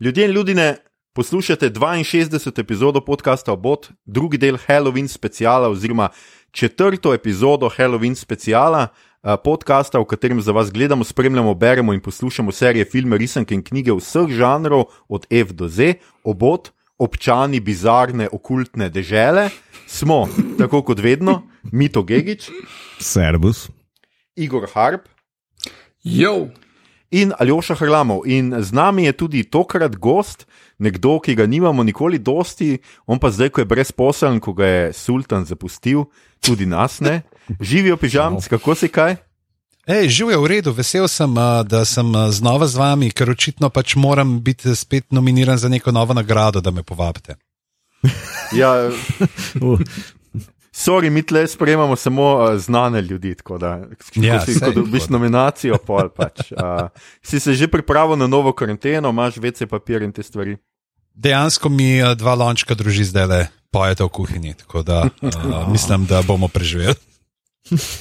Ljudje in ljudje, poslušate 62. epizodo podcasta Obot, drugi del Halloween speciala, oziroma četrto epizodo Halloween speciala, eh, podcasta, v katerem za vas gledamo, spremljamo, beremo in poslušamo serije, filme, risanke in knjige vseh žanrov, od F do Z, Obot, občani bizarne, okultne dežele. Smo, tako kot vedno, Mito Gigič, Servus. Igor Harp. Jo, in Aljoša Hrlamov. In z nami je tudi tokrat gost, nekdo, ki ga nimamo nikoli dosti, on pa zdaj, ko je brezposeln, ko ga je sultan zapustil, tudi nas ne. Živijo pižamci, kako si kaj? Ej, živ je v redu, vesel sem, da sem znova z vami, ker očitno pač moram biti spet nominiran za neko novo nagrado, da me povabite. Ja, sorry, mi tle sprejemamo samo uh, znane ljudi, tako da Ja, si ko dobiš tako. nominacijo, pol pač. Uh, si se že pripravil na novo karanteno, imaš vece papir in te stvari. Dejansko mi a, dva lončka druži zdaj le pojete v kuhinji, tako da a, mislim, da bomo preživeli.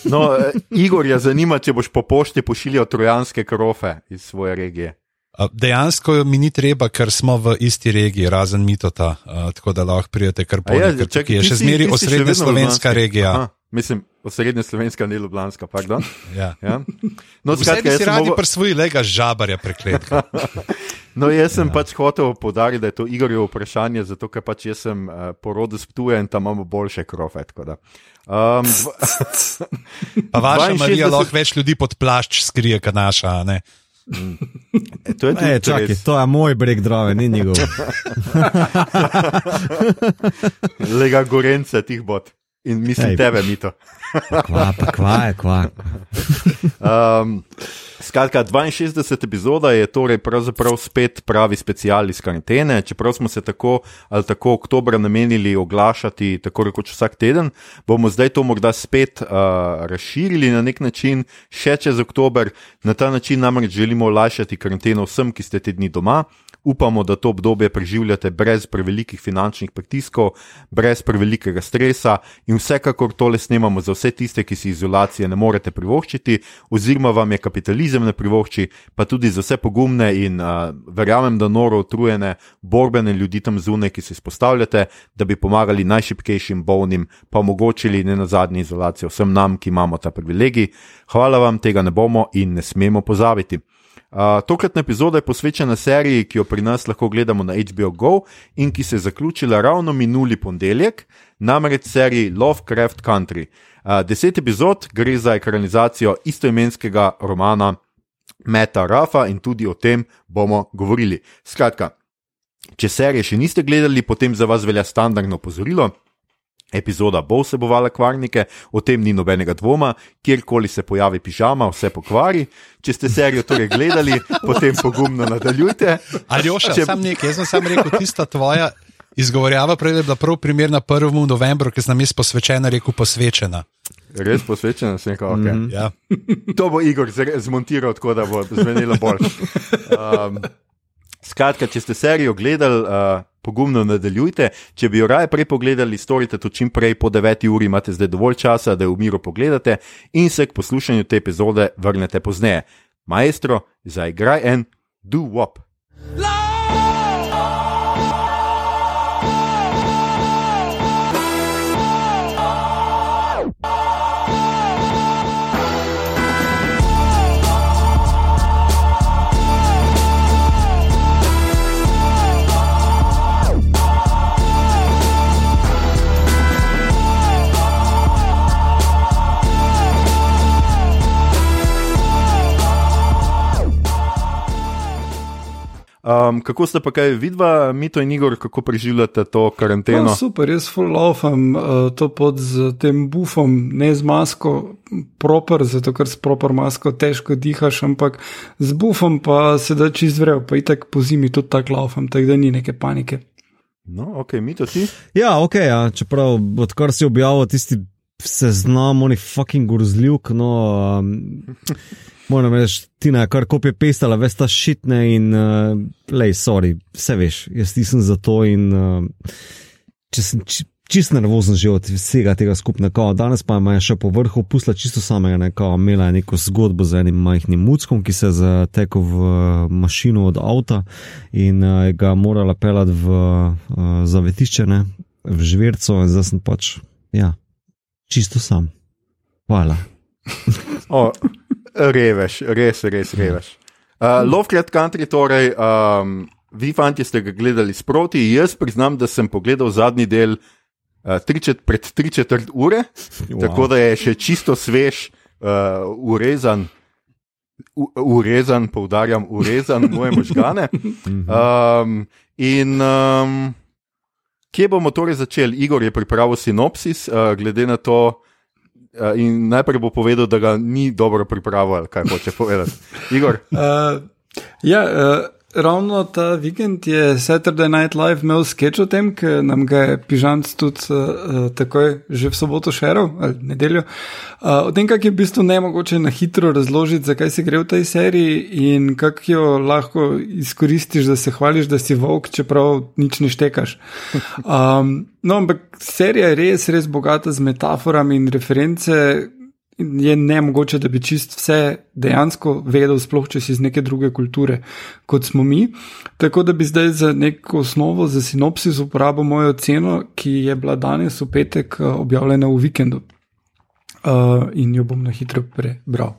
No, eh, Igor je zanima, če boš po pošti pošiljal trojanske krofe iz svoje regije. Dejansko mi ni treba, ker smo v isti regiji, razen Mitota, tako da lahko prijete kar A pol. ja, čakaj, tukaj je še zmeri osrednja slovenska regija. Aha, mislim, osrednja slovenska, ne ljubljanska, pardon. Ja. Ja. No, skratka, si radi mogo, prisvojili lega žabarja prekletka. no, jaz sem ja. pač hotel podariti, da je to Igorjevo vprašanje, zato ker pač jaz sem uh, porodil sptuje in tam imamo boljše krofe. Um, Pa vaša 62 Marija lahko več ljudi pod plašč skrije, kot naša. a Ne? e, to je tudi e, čakaj, res. to je moj breg drave, ni njegov. Lega gorence tih bot. In mislim Ej. tebe, Mito. Kva, pa kva je, kva. Um, skratka, 62. epizoda je torej pravzaprav spet pravi special iz karantene. Čeprav smo se tako ali tako oktobra namenili oglašati tako rekoč vsak teden, bomo zdaj to morda spet uh, razširili na nek način, še čez oktober. Na ta način namreč želimo olajšati karanteno vsem, ki ste te dni doma. Upamo, da to obdobje preživljate brez prevelikih finančnih pritiskov, brez prevelikega stresa in vsekakor tole snemamo za vse tiste, ki si izolacije ne morete privoščiti, oziroma vam je kapitalizem ne privošči, pa tudi za vse pogumne in uh, verjamem, da noro utrujene, borbene ljudi tam zunaj, ki se izpostavljate, da bi pomagali najšipkejšim bolnim, pa omogočili ne na zadnji izolacijo vsem nam, ki imamo ta privilegij. Hvala vam, tega ne bomo in ne smemo pozabiti. Uh, tokratna epizoda je posvečena seriji, ki jo pri nas lahko gledamo na HBO Go in ki se je zaključila ravno minuli ponedeljek, namreč seriji Lovecraft Country. Uh, deset epizod gre za ekranizacijo istoimenskega romana Meta Rafa in tudi o tem bomo govorili. Skratka, če serije še niste gledali, potem za vas velja standardno opozorilo. Epizoda bo vsebovala kvarnike, o tem ni nobenega dvoma, kjerkoli se pojavi pižama, vse pokvari. Če ste serijo torej gledali, potem pogumno nadaljujte. Aljoša, Če- Če... sam nekaj, jaz sem sam rekel, tista tvoja izgovorjava prej je bila prav primerna 1. novembru, ki sem nam jaz posvečena, rekel posvečena. Res posvečen sem, kako okay. mm. Ja. To bo Igor zmontiral, tako da bo zvenelo bolj. Um, skratka, če ste serijo gledali, uh, pogumno nadaljujte. Če bi jo raje prej pogledali, storite to čim prej, po 9 uri imate zdaj dovolj časa, da jo v miru pogledate in se k poslušanju te epizode vrnete pozneje. Maestro, zaigraj en do-wop. Um, kako ste pa kaj vidva, Mito in Igor, kako preživljate to karanteno? no, super, jaz full laufam uh, to pod z tem bufom, ne z masko, proper, zato ker s proper masko težko dihaš, ampak z bufom pa se da čist vrel, pa itak po zimi tudi tako laufam, tako da ni neke panike. No, ok, Mito ti. Ja, ok, ja, čeprav odkar si objavil tisti seznam, oni fucking grozljivk, no. Um, Moram reči, Tina kar kopije pestala, veš ta šitne in, uh, lej, sorry, vse veš, jaz nisem za to in uh, če, sem, če, čist nervozen že od vsega tega skupnega. Danes pa je še po vrhu pusla čisto samega, neko, imela je neko zgodbo z enim majhnim muckom, ki se je zatekel v uh, mašino od avta in uh, ga morala pelati v uh, zavetišče, ne, v žvirco in zdaj sem pač, ja, čisto sam. Hvala. O, reveš, res, res reveš. Uh, Lovecraft Country, torej, um, vi, fanti, ste ga gledali sproti. Jaz priznam, da sem pogledal zadnji del uh, tričet, pred tri četrt ure, wow. tako da je še čisto svež, uh, urezan. U, urezan, poudarjam, urezan moje možgane. Um, in um, kje bomo torej začeli? Igor je pripravil sinopsis, uh, glede na to, uh, in najprej bo povedal, da ga ni dobro pripravil, kaj hoče povedati. Igor. Uh, ja, uh, ravno ta vikend je Saturday Night Live imel sketch o tem, ker nam ga je Pižanc tudi uh, takoj že v soboto šeril ali nedeljo. Uh, o tem, kako je v bistvu ne mogoče na hitro razložiti, zakaj se gre v tej seriji in kako jo lahko izkoristiš, da se hvališ, da si volk, čeprav nič ne štekaš. Um, no, ampak serija je res, res bogata z metaforami in reference je ne mogoče, da bi čist vse dejansko vedel, sploh če si iz neke druge kulture kot smo mi. Tako da bi zdaj za neko osnovo, za sinopsis uporabil mojo ceno, ki je bila danes v petek eh, objavljena v vikendu uh, in jo bom na hitro prebral.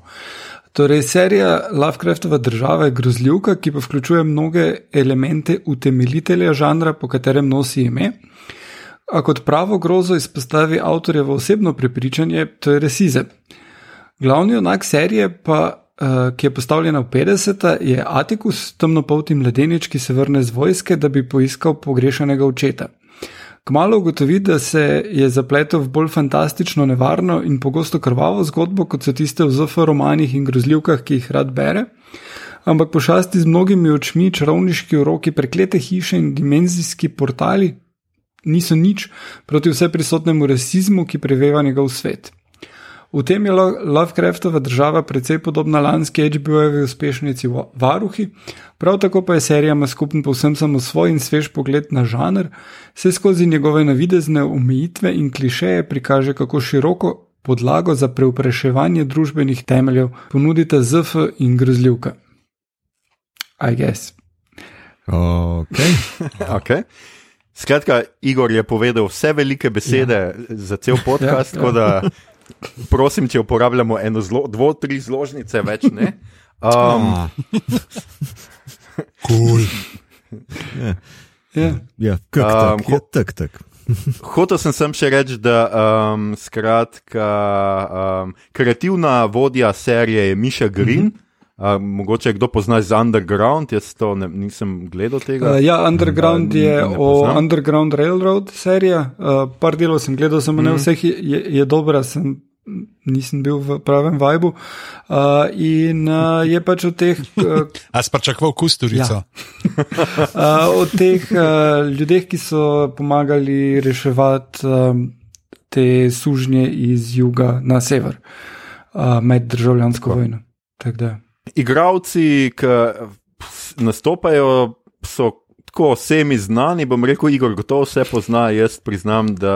Torej, serija Lovecraftova država je grozljivka, ki pa vključuje mnoge elemente utemeljitelja žanra, po katerem nosi ime. A kot pravo grozo izpostavi avtorjevo osebno prepričanje, to je resizem. Glavni onak serije, pa, uh, ki je postavljena v 50-ta, je Atikus, temnopolti mladenič, ki se vrne z vojske, da bi poiskal pogrešanega očeta. Kmalo ugotovi, da se je zapletel v bolj fantastično, nevarno in pogosto krvavo zgodbo, kot so tiste v ZF romanih in grozljivkah, ki jih rad bere. Ampak pošasti z mnogimi očmi, čarovniški uroki, preklete hiše in dimenzijski portali, niso nič proti vse prisotnemu rasizmu, ki preveva njegov svet. V tem je Lovecraftova država precej podobna lanski HBO-jevi uspešnici Varuhi, prav tako pa je serija ima skupen povsem samo svoj in svež pogled na žanr, se skozi njegove navidezne omejitve in klišeje prikaže, kako široko podlago za preupraševanje družbenih temeljev ponudita ZF in grozljivka. I guess. Ok. okay. Skratka, Igor je povedal vse velike besede ja. za cel podcast, ja, ja. tako da prosim, če uporabljamo eno, zlo, dvo, tri zložnice, več ne. Um, cool. Ja, ja. ja tak, um, tak, tak. Hotel sem, sem še reči, da um, skratka, um, kreativna vodja serije je Miša Green. Mm -hmm. Uh, mogoče kdo pozna z Underground, jaz to ne, nisem gledal tega. Uh, ja, Underground uh, je o Underground Railroad serija. Uh, par delov sem gledal, samo mm. ne mhm. vseh je, je dobra, sem, nisem bil v pravem vibu. Uh, in uh, je pač od teh. Uh, A si pričakoval kusturico? Ja. uh, od teh uh, ljudeh, ki so pomagali reševati um, te sužnje iz juga na sever uh, med državljansko vojno. Tak, igravci, ki nastopajo, so tako vsemi znani. Bom rekel, Igor, gotovo vse pozna. Jaz priznam, da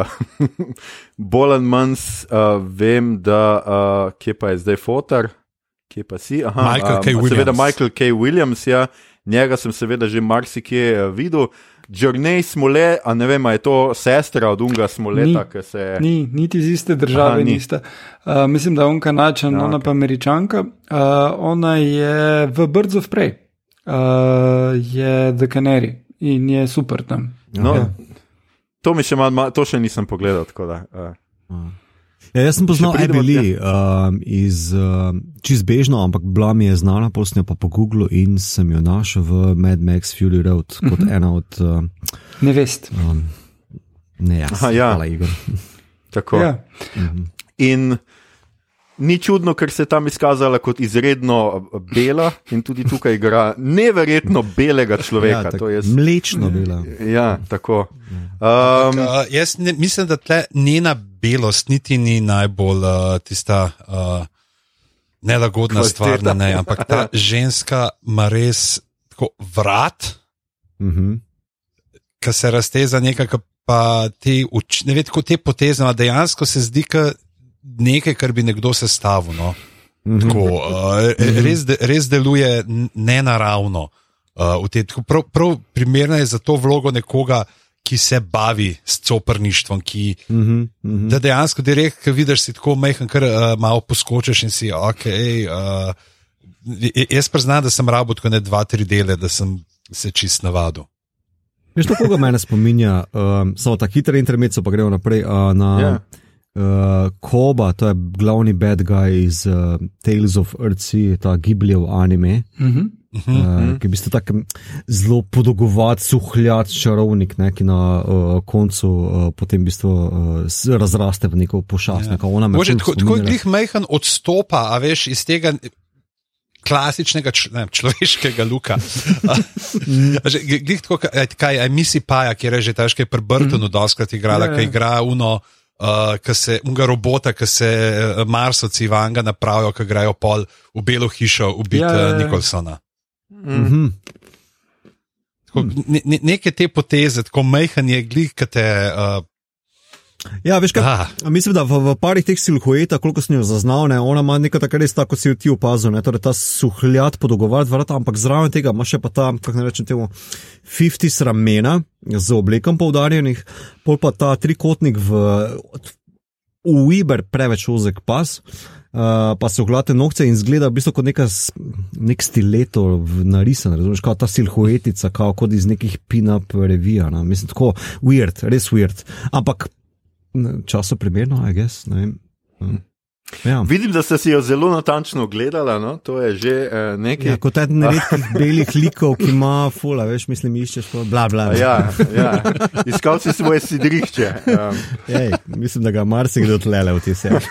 uh, bolj ali manj uh, vem, da uh, kje pa je zdaj fotor, kje pa si. Aha, Michael K. Um, Williams. Seveda Michael K. Williams, ja. Njega sem seveda že marsikje videl. Journey smo le, a ne vem, je to sestra od Unga smo le, ki se. Ni, niti iz iste države Aha, nista. Uh, mislim, da je on kanačan, ja, ona okay. pa američanka. Uh, ona je v Birds of Prey, uh, je The Canary in je super tam. No, ja. To mi še malo, to še nisem pogledal. Da, uh. Ja, jaz sem poznal Emily uh, iz uh, čizbežno, ampak bila mi je znana, posnel pa po Googlu in sem jo našel v Mad Max Fury Road kot uh mhm. -huh. ena od. Uh, ne veste. Um, ne, jaz. Aha, ja, Igor. Tako. Ja. Uh mhm. -huh. In ni čudno, ker se je tam izkazala kot izredno bela in tudi tukaj igra neverjetno belega človeka. Ja, je mlečno bela. Ja, tako. Um, uh, jaz ne, mislim, da tle njena belost niti ni najbolj uh, tista uh, nelagodna stvar, ne, ampak ta ženska ima res tako vrat, uh -huh. ki se razteza nekako pa te, uč, ne vem, kako te poteze, no, dejansko se zdi, da nekaj, kar bi nekdo sestavil. No. Tako, uh, res, de, res deluje nenaravno. Uh, te, tako, prav, prav primerna je za to vlogo nekoga, ki se bavi s coprništvom, ki uh -huh, uh -huh. da dejansko direkt, ki vidiš, si tako mehen, kar uh, malo poskočiš in si, ok. Uh, jaz priznam, da sem rabo tako ne dva, tri dele, da sem se čist navadil. Veš, to koga mene spominja, um, samo ta hiter intermezzo, pa gremo naprej uh, na yeah. uh, Koba, to je glavni bad guy iz uh, Tales of Earthsea, ta Gibljev anime. Uh -huh. Uh -huh. uh, ki bi bil tako zelo podolgovat, suhljat, čarovnik, ne, ki na uh, koncu uh, potem v bistvu, uh, razraste v neko pošast. Ja. Tako jih mehen odstopa, a veš iz tega klasičnega ne, človeškega luka. Glej, kaj je misi Paja, ki je že težko pri Brtonu, mm. doskrat igrala, ki ja, ja. igra uno. Uh, se, unga robota, ki se Marsovci vanga napravijo, ki grejo pol v belo hišo, ubiti ja, ja. Nikolsona. Mm -hmm. tako, ne, ne, neke te poteze, tako mehanje, glih, ki te uh, Ja, veš, kaj, mislim, da v, v parih teh silhuetah, koliko sem jo zaznal, ne, ona ima nekaj takega res tako, kot si ti opazil, ne, torej ta suhljat podogovarjati vrata, ampak zraven tega ima še pa ta, kako ne rečem temu, 50 ramena z oblekom poudarjenih, pol pa ta trikotnik v, v Uber preveč ozek pas. Uh, pa se oglate nohce in zgleda v bistvu kot neka, nek stileto narisan, razumeš, kot ta silhuetica, kot iz nekih pin-up revija. No? Mislim, tako weird, res weird. Ampak času primerno, a gess. Ja. Vidim, da ste si jo zelo natančno ogledali. No? To je že uh, nekaj. Ja, kot eden redkih belih likov, ki ima fula, veš, mislim, iščeš to. Bla, bla, bla. Ja, ja. Iskal si svoje sidrišče. Um. Ej, mislim, da ga marsikdo tlele v te sebi.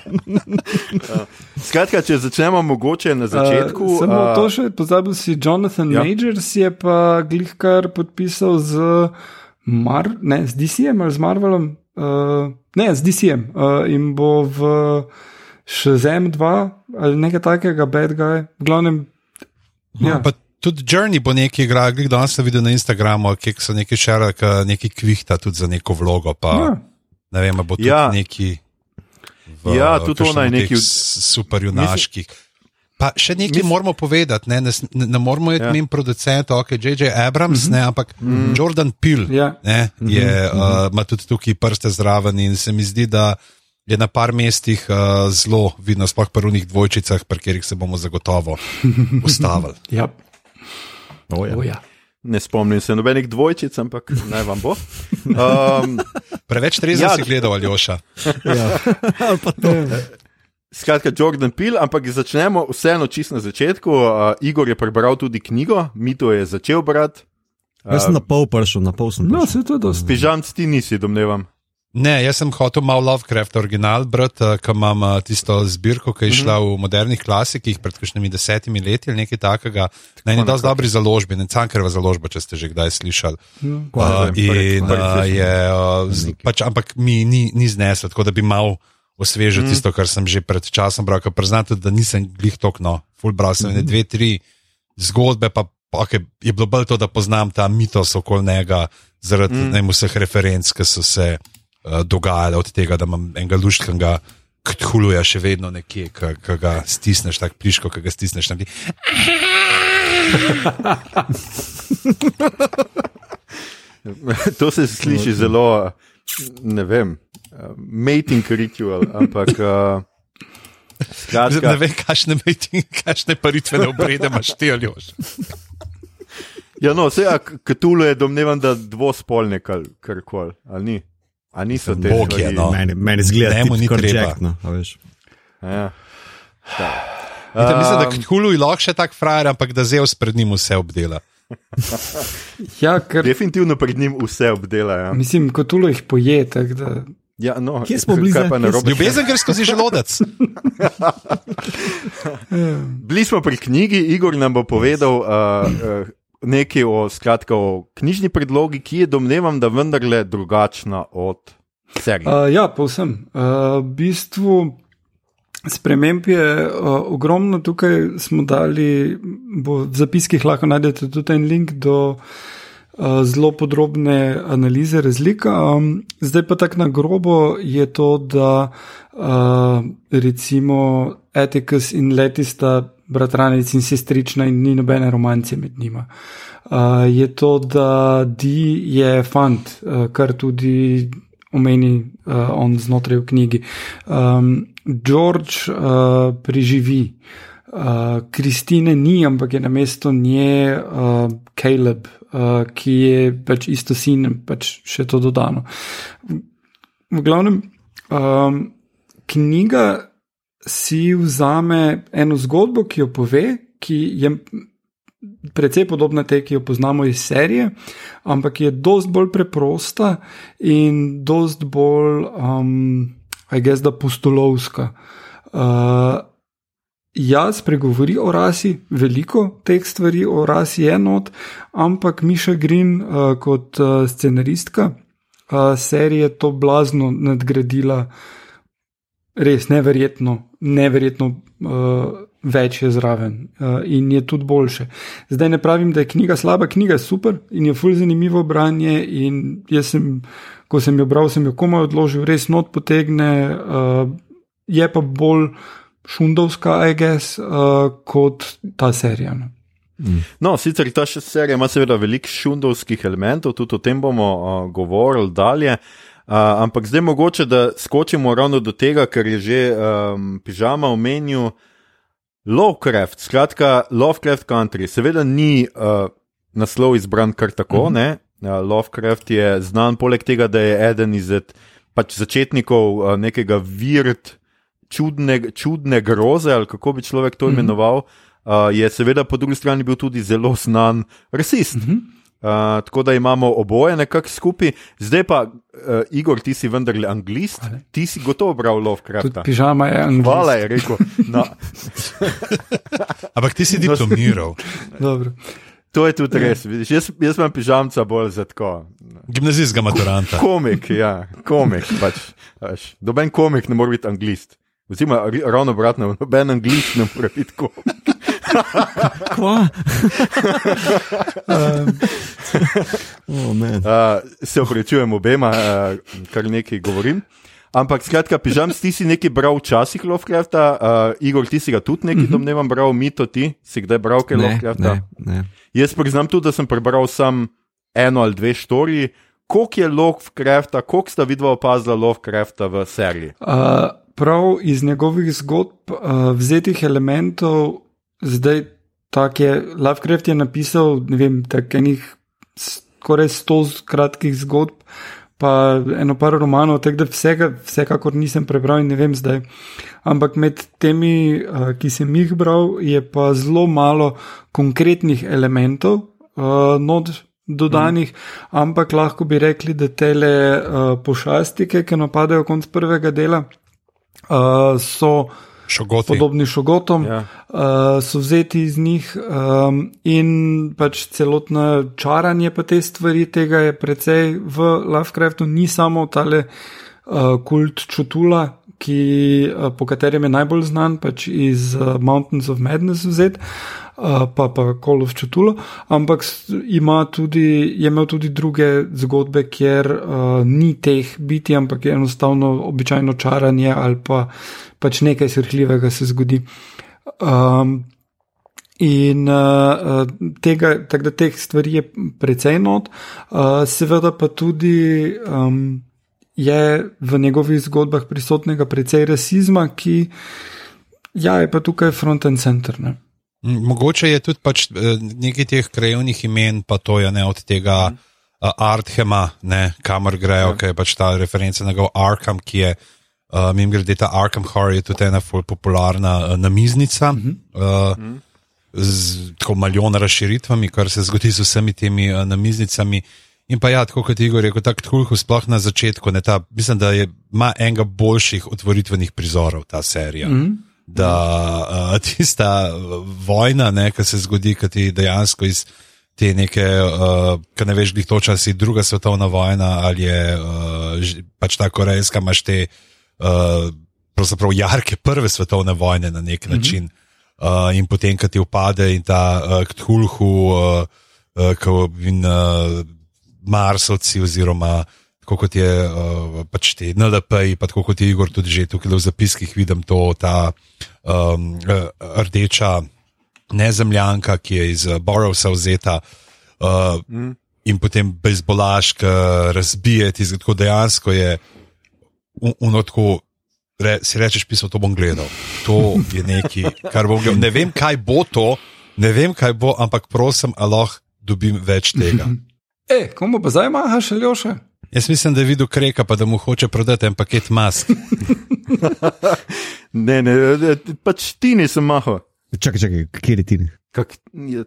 Skratka, če začnemo mogoče na začetku. Uh, samo uh, to še, pozabil si Jonathan ja. Majors, je pa glihkar podpisal z. Mar, ne, z DC-jem ali z Marvelom, uh, ne, z DC-jem uh, in bo v Shazam 2 ali nekaj takega, bad guy, v glavnem. Ja. No, tudi Journey bo nekaj igral, gledaj, danes sem videl na Instagramu, ki so neki šerak, neki kvihta tudi za neko vlogo. Pa, ja. Ne vem, bo tudi ja. neki. V, ja, tudi ona je neki superjunaških. Pa še nekaj Mis... moramo povedati, ne, ne, ne moramo imeti ja. min producenta, ok, J.J. Abrams, mm -hmm. ne, ampak mm -hmm. Jordan Peele ja. ne, je, mm -hmm. uh, ima tudi tukaj prste zraven in se mi zdi, da je na par mestih uh, zelo vidno, sploh pri unih dvojčicah, pri katerih se bomo zagotovo ustavili. ja. Oh, ja. Oh, ja. Ne spomnim se nobenih dvojčic, ampak naj vam bo. Um, Preveč trezno ja, si gledal, Aljoša. ja. Skratka, Jordan Peel, ampak začnemo vseeno čisto na začetku. Uh, Igor je prebral tudi knjigo, Mito je začel brati. Uh, jaz sem na pol prišel, na pol sem. No, se to dosti. Pižam, ti nisi, domnevam. Ne, jaz sem hotel malo Lovecraft original brati, ker imam tisto zbirko, ki je šla mm -hmm. v modernih klasikih pred kakšnimi desetimi leti ali nekaj takega. Na eni dosti dobri založbi, ne cankrva založba, če ste že kdaj slišali. Mm. Uh, in, uh, je, uh, z, pač, ampak mi ni, ni zneslo, tako da bi mal osvežil mm. tisto, kar sem že pred časom bral. Priznam, da nisem glih tokno, full bral sem mm. dve, tri zgodbe, pa okay, je bilo bolj to, da poznam ta mitos okoli njega, zaradi mm. vseh referenc, ki so se uh, dogajale od tega, da imam enega luštkega. Ktuluja še vedno nekje, ki ga stisneš, tako pliško, ki ga stisneš. to se sliši zelo, ne vem, uh, mating ritual, ampak. Uh, Skratka, ne vem, kakšne mating, kakšne paritvene obrede imaš ti ali još. Ja, no, vse, ki tulu je domnevam, da dvospolne kar koli, ali ni. A niso te boke, no. Meni, meni zgleda, da ni treba. No, ja. Vite, mislim, da um, Ktulu je lahko še tak frajer, ampak da Zeus pred njim vse obdela. Ja, ker... Definitivno pred njim vse obdela. Ja. Mislim, Ktulu jih poje. Da... Ja, no, Kje smo bili? Ljubezen gre skozi želodec. bili smo pri knjigi, Igor nam bo povedal uh, uh, nekaj o, skratka, o knjižni predlogi, ki je domnevam, da vendarle drugačna od serije. Uh, ja, povsem. Uh, v bistvu sprememb je uh, ogromno, tukaj smo dali, v zapiskih lahko najdete tudi en link do uh, zelo podrobne analize razlika. Um, zdaj pa tako na grobo je to, da uh, recimo Etikus in Letista, bratranec in sestrična, in ni nobene romance med njima. Uh, je to, da Di je fant, uh, kar tudi omeni uh, on znotraj v knjigi. Um, George uh, preživi. Kristine uh, ni, ampak je na mesto nje uh, Caleb, uh, ki je pač isto sin, pač še to dodano. V glavnem, um, knjiga si vzame eno zgodbo, ki jo pove, ki je precej podobna tej, ki jo poznamo iz serije, ampak je dost bolj preprosta in dost bolj, um, aj gess, da pustolovska. Uh, Jaz pregovori o rasi, veliko teh stvari o rasi je not, ampak Miša Green uh, kot uh, scenaristka uh, serije to blazno nadgradila, res neverjetno, neverjetno uh, več je zraven uh, in je tudi boljše. Zdaj ne pravim, da je knjiga slaba, knjiga je super in je fulj zanimivo branje. Jaz sem, ko sem jo bral, sem jo komaj odložil, res not potegne, uh, je pa bolj šundovska, I guess, uh, kot ta serija. No. Mm. No, sicer ta serija ima seveda veliko šundovskih elementov, tudi o tem bomo uh, govorili dalje. Uh, ampak zdaj mogoče, da skočimo ravno do tega, ker je že um, pižama omenil Lovecraft, skratka Lovecraft Country. Seveda ni uh, naslov izbran kar tako. Mm -hmm. Uh, Lovecraft je znan poleg tega, da je eden izmed pač začetnikov uh, nekega virt čudne, čudne groze, ali kako bi človek to mhm. imenoval, mm -hmm. uh, je seveda po drugi strani bil tudi zelo znan rasist. Mm -hmm. Uh, tako da imamo oboje nekako skupaj. Zdaj pa, uh, Igor, ti si vendarle anglist, ti si gotovo bral Lovecraft. Pižama je anglist. Hvala, je rekel. No. Ampak ti si diplomiral. To je tudi res. Vidiš, jaz, jaz imam pižamca bolj za tako. Gimnazijskega maturanta. Komik, ja, komik. Pač, Doben komik ne more biti anglist. Oziroma, ravno obratno, noben angliš ne more biti tako. Kva? um, oh, uh, se oprečujem obema, uh, kar nekaj govorim. Ampak, skratka, pižam, ti si nekaj bral včasih Lovecrafta, uh, Igor, ti si ga tudi nekaj, mm -hmm. domnevam, bral mito, ti si kdaj bral kaj Lovecrafta? Ne, ne. Jaz priznam tudi, da sem prebral sam eno ali dve štoriji. Koliko je Lovecrafta, koliko sta vidva opazila Lovecrafta v seriji? Uh, prav iz njegovih zgodb, uh, vzetih elementov, zdaj tako je. Lovecraft je napisal, ne vem, tako enih skoraj sto kratkih zgodb, pa eno par romanov, tako da vsega, vsekakor nisem prebral in ne vem zdaj. Ampak med temi, uh, ki sem jih bral, je pa zelo malo konkretnih elementov. Uh, Dodanih, mm. ampak lahko bi rekli, da te uh, pošastike, ki napadajo konc prvega dela, so Šogoti. podobni šogotom, ja. uh, so vzeti iz njih um, in pač celotno čaranje pa te stvari, tega je precej v Lovecraftu, ni samo tale uh, kult čutula, ki, uh, po katerem je najbolj znan, pač iz uh, Mountains of Madness vzet. Uh, pa pa Kolov čutulo, ampak ima tudi, je imel tudi druge zgodbe, kjer uh, ni teh biti, ampak je enostavno običajno čaranje ali pa pač nekaj srhljivega se zgodi. Um, in uh, tega, tako da teh stvari je precej not, uh, seveda pa tudi um, je v njegovih zgodbah prisotnega precej rasizma, ki ja, je pa tukaj front and center. Ne? Mogoče je tudi pač nekaj teh krajovnih imen, pa to je ne od tega mm. uh, Arthema, ne, kamor grejo, ja. ki je pač ta referenca na Arkham, ki je uh, Uh, Mim grede ta Arkham Horror je tudi ena popularna uh, namiznica. Mm -hmm. uh, mm -hmm. Z tako milijon razširitvami, kar se zgodi z vsemi temi uh, namiznicami. In pa ja, tako kot Igor rekel, tako Tulhu sploh na začetku, ne, ta, mislim, da je, ima enega boljših otvoritvenih prizorov ta serija. Mm -hmm. Da uh, tista vojna, ki se zgodi, ki ti dejansko iz te neke, uh, ki ne veš, kdo časi druga svetovna vojna ali je uh, pač ta korejska, imaš te uh, uh, pravzaprav jarke prve svetovne vojne na nek mhm. način. Uh -huh. uh, in potem, ko ti upade in ta uh, Ktulhu uh, uh, kot in uh, Marsovci, oziroma kot je uh, pač te NLP, pa tako kot je Igor tudi že tukaj v zapiskih vidim to, ta um, rdeča nezemljanka, ki je iz Borovsa vzeta. Uh, mm. In potem bezbolaška razbijeti, tako dejansko je unotko. Re, si rečeš, pismo, to bom gledal. To je nekaj, kar bom gledal. Ne vem, kaj bo to, ne vem, kaj bo, ampak prosim, aloh, dobim več tega. E, komu pa zdaj mahaš, ali še? Jaz mislim, da je videl kreka, pa da mu hoče prodati en paket mask. ne, ne, pač ti nisem mahal. Čakaj, čakaj, kje je ti? Kak,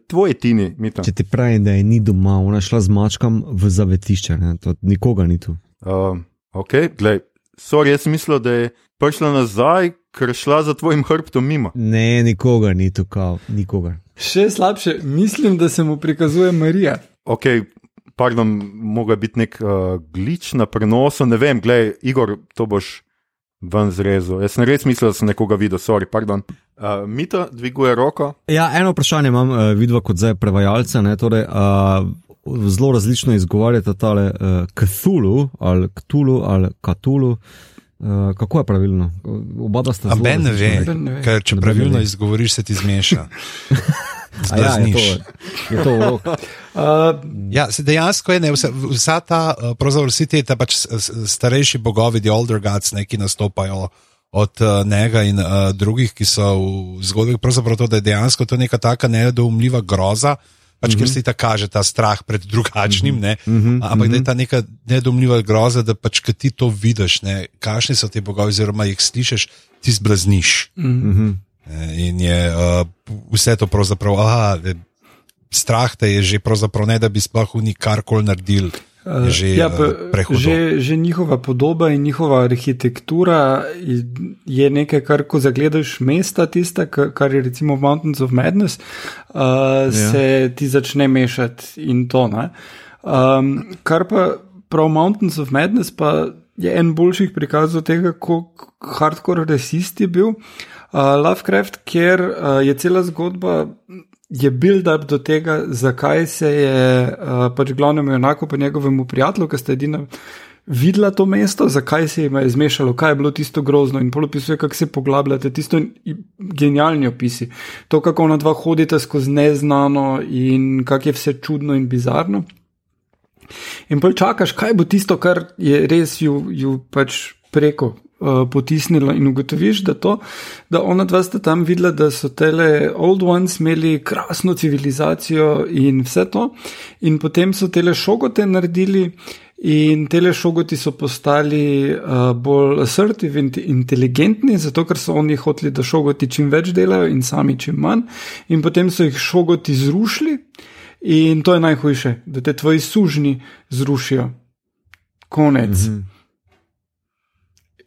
tvoj tini, mi tam. Če ti pravim, da je ni doma, ona šla z mačkam v zavetišče, ne? to nikoga ni tu. Uh, ok, gledaj, sorry, jaz sem mislil, da je prišla nazaj, ker je šla za tvojim hrbtom mimo. Ne, nikoga ni tu, kao, nikoga. Še slabše, mislim, da se mu prikazuje Marija. Ok, pardon, moga biti nek uh, glič na prenosu, ne vem, gledaj, Igor, to boš ven zrezal. Jaz sem res mislil, da sem nekoga videl, sorry, pardon. Uh, Mito dviguje roko. Ja, eno vprašanje imam, uh, vidva kot zdaj prevajalce, ne, torej, uh, zelo različno izgovarjate tale uh, Cthulhu ali Cthulhu ali Cthulhu. Uh, kako je pravilno? Oba sta zelo. Ne vem, ker če pravilno izgovoriš, se ti zmeša. Ja, je to, je to uh, ja, dejansko je ne, vsa, vsa ta, pravzaprav vsi ti pač starejši bogovi, the older gods, neki nastopajo od uh, njega in uh, drugih, ki so v zgodbi. Pravzaprav to, da je dejansko to neka taka nedoumljiva groza. Pač, mm -hmm. Ker se ti ta kaže, ta strah pred drugačnim, mm -hmm. ampak da je ta neka nedomljiva groza, da pač, ki ti to vidiš, kakšni so ti bogovi, oziroma jih slišiš, ti zblazniš. Mm -hmm. In je uh, vse to pravzaprav, aha, strah te je že, ne, da bi sploh nikar-koli naredil. Že, ja, uh, že, že njihova podoba in njihova arhitektura je nekaj, kar ko zagledaš mesta, tiste, kar je recimo Mountains of Madness, uh, ja. se ti začne mešati in to. Um, kar pa prav Mountains of Madness pa je en boljših prikazov tega, kako hardcore rasist je bil. Uh, Lovecraft, ker uh, je cela zgodba je build-up do tega, zakaj se je uh, pač glavnemu enako pa njegovemu prijatelju, ki sta edina videla to mesto, zakaj se jim je zmešalo, kaj je bilo tisto grozno in polopisuje, kako se poglabljate, tisto genialni opisi. To, kako ona dva hodita skozi neznano in kako je vse čudno in bizarno. In pa čakaš, kaj bo tisto, kar je res ju, ju pač preko uh, potisnilo in ugotoviš, da to, da ona dva sta tam videla, da so tele old ones imeli krasno civilizacijo in vse to, in potem so tele šogote naredili. In tele šogoti so postali uh, bolj assertivni in inteligentni, zato ker so oni hoteli, da šogoti čim več delajo in sami čim manj. In potem so jih šogoti zrušili, in to je najhujše, da te tvoji sužni zrušijo. Konec. Mm -hmm.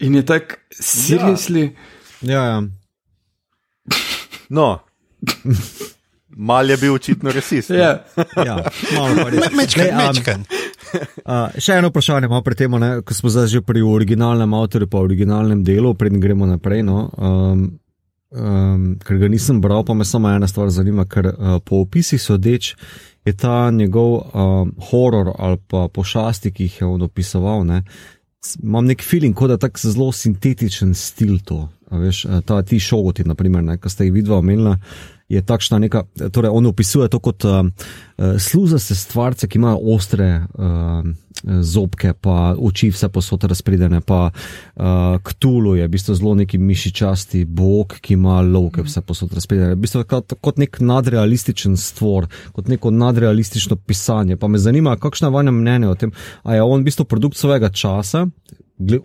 In je tako, seriously. Ja, ja. No. Mal je bil očitno resist. Ja, ja malo pa res. Mečken, mečken. Uh, še eno vprašanje imamo pri tem, ko smo zdaj že pri originalnem avtorju, pa originalnem delu, preden gremo naprej. No, um, um, ker ga nisem bral, pa me samo ena stvar zanima, ker uh, po opisih sodeč je ta njegov um, horor ali pa pošasti, ki jih je on opisoval, ne, imam nek feeling, kot da tako zelo sintetičen stil to. Veš, eh, ta ti šogoti, ki ste jih vidva omenila, je takšna neka. Torej, on opisuje to kot uh, eh, eh, sluzaste stvarce, ki imajo ostre uh, zobke, pa oči vse posod razpredene, pa uh, ktulu je v bistvu zelo neki mišičasti bog, ki ima lovke vse posod razpredene. V bistvu kot, kot nek nadrealističen stvor, kot neko nadrealistično pisanje. Pa me zanima, kakšno je vaše mnenje o tem, a je on v bistvu produkt svojega časa.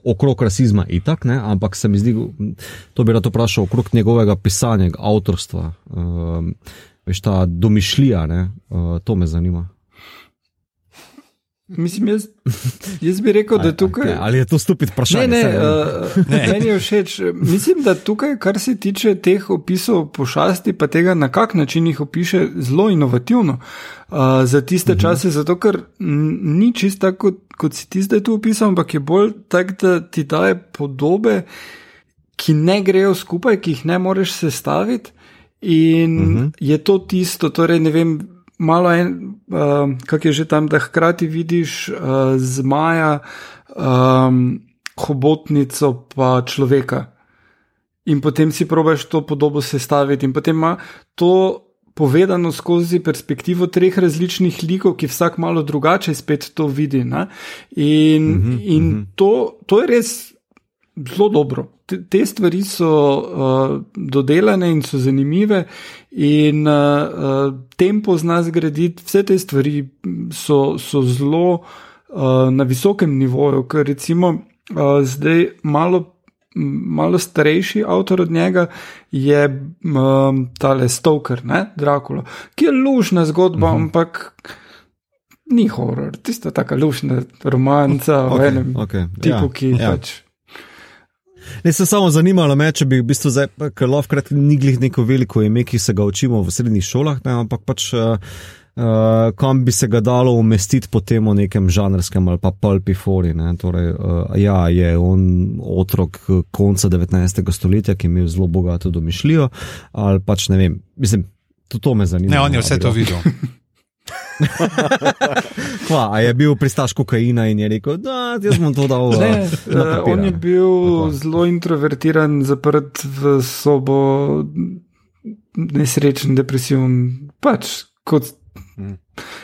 Okrog rasizma, itak, ne? ampak se mi zdi, to bi rad vprašal, okrog njegovega pisanja, avtorstva, uh, veš, ta domišljija, uh, to me zanima. Mislim, jaz, jaz bi rekel, da je tukaj. Okay, ali je to stupid vprašanje? Ne, ne, uh, ne. Meni je všeč. Mislim, da tukaj, kar se tiče teh opisov pošasti, pa tega, na kak način jih opiše, zelo inovativno uh, za tiste uh mhm. -huh. čase, zato ker ni čisto tako, kot, kot si ti zdaj tu opisal, ampak je bolj tak, da ti daje podobe, ki ne grejo skupaj, ki jih ne moreš sestaviti. In uh mhm. -huh. je to tisto, torej ne vem malo en, uh, kak je že tam, da hkrati vidiš uh, zmaja, um, hobotnico pa človeka. In potem si probaš to podobo sestaviti, in potem ima to povedano skozi perspektivo treh različnih likov, ki vsak malo drugače spet to vidi. Ne? In, mm -hmm, in mm -hmm. To, to je res zelo dobro. Te, stvari so uh, dodelane in so zanimive, in uh, tempo zna zgraditi, vse te stvari so, so zelo uh, na visokem nivoju, ker recimo uh, zdaj malo malo starejši avtor od njega je um, tale Stoker, ne, Dracula, ki je lušna zgodba, uh mhm. -huh. ampak ni horor, tista taka lušna romanca okay, o enem okay. tipu, ja, ki ja. pač. Ne se samo zanimalo me, če bi v bistvu zdaj, ker Lovecraft ni glih neko veliko ime, ki se ga učimo v srednjih šolah, ne, ampak pač. Uh, uh, kam bi se ga dalo umestiti potem v nekem žanrskem ali pa pulpi fori. Torej, uh, ja, je on otrok konca 19. stoletja, ki je imel zelo bogato domišljijo, ali pač ne vem, mislim, tudi to me zanima. Ne, on je vse to videl. Kva, a je bil pristaš kokaina in je rekel, da jaz bom to dal. Ne, uh, on je bil zelo introvertiran, zaprt v sobo, nesrečen, depresiven, pač kot Mm.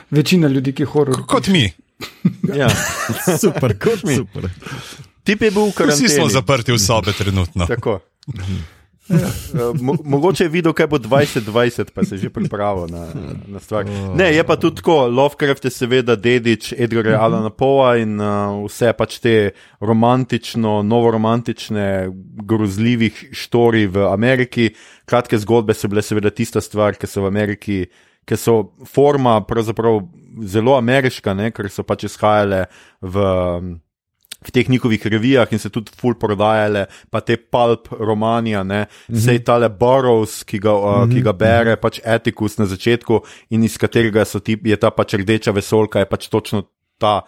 Večina ljudi, ki horor. Kot mi. ja. Super, kot mi. Super. Tip je bil kar. Vsi smo zaprti v sobe trenutno. Tako. Ja. Mo mogoče je videl, kaj bo 2020, pa se je že pripravil na, na stvar. Ne, je pa tudi tako, Lovecraft je seveda dedič Edgarja uh -huh. Alana Poa in uh, vse pač te romantično, novoromantične, grozljivih štori v Ameriki. Kratke zgodbe so bile seveda tista stvar, ki so v Ameriki ki so forma pravzaprav zelo ameriška, ne, ker so pač izhajale v, v teh njihovih revijah in se tudi full prodajale, pa te pulp romanija, ne, mm -hmm. sej tale Burroughs, ki ga, mm -hmm. ki ga bere, pač etikus na začetku in iz katerega ti, je ta pač rdeča vesolka, je pač točno ta.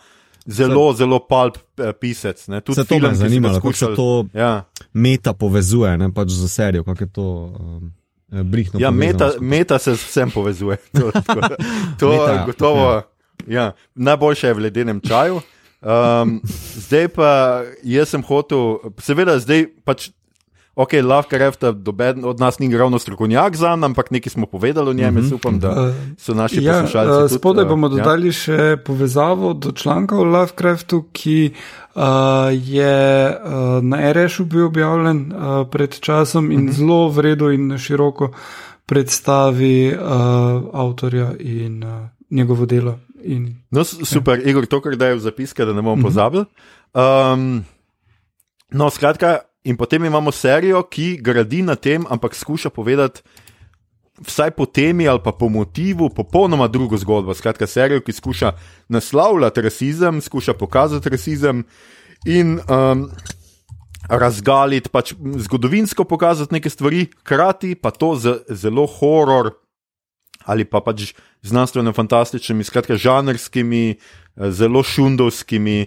Zelo, zelo pulp eh, pisec. Se to me zanima, kako se to ja. meta povezuje, ne pač za serijo, kako je to. Um... Brihno. Ja, meta, meta se vsem povezuje. To, to, to meta, gotovo. Ja. Ja, najboljše je v ledenem čaju. Um, zdaj pa jaz sem hotel, seveda, zdaj pač ok, Lovecraft od nas ni ravno strokovnjak za nam, ampak nekaj smo povedali o njem, mm -hmm. upam, da so naši ja, poslušalci. Uh, spodaj bomo uh, dodali ja. še povezavo do članka o Lovecraftu, ki uh, je uh, na RS-u bil objavljen uh, pred časom in mm -hmm. zelo vredno in široko predstavi uh, avtorja in uh, njegovo delo. In, no, super, ja. Igor, to, kar daje v zapiske, da ne bomo -hmm. pozabili. Um, no, skratka, In potem imamo serijo, ki gradi na tem, ampak skuša povedati, vsaj po temi ali pa po motivu, popolnoma drugo zgodbo. Skratka, serijo, ki skuša naslavljati rasizem, skuša pokazati rasizem in um, razgaliti, pač zgodovinsko pokazati neke stvari, hkrati pa to z zelo horor ali pa pač znanstveno-fantastičnimi, skratka, žanrskimi, zelo šundovskimi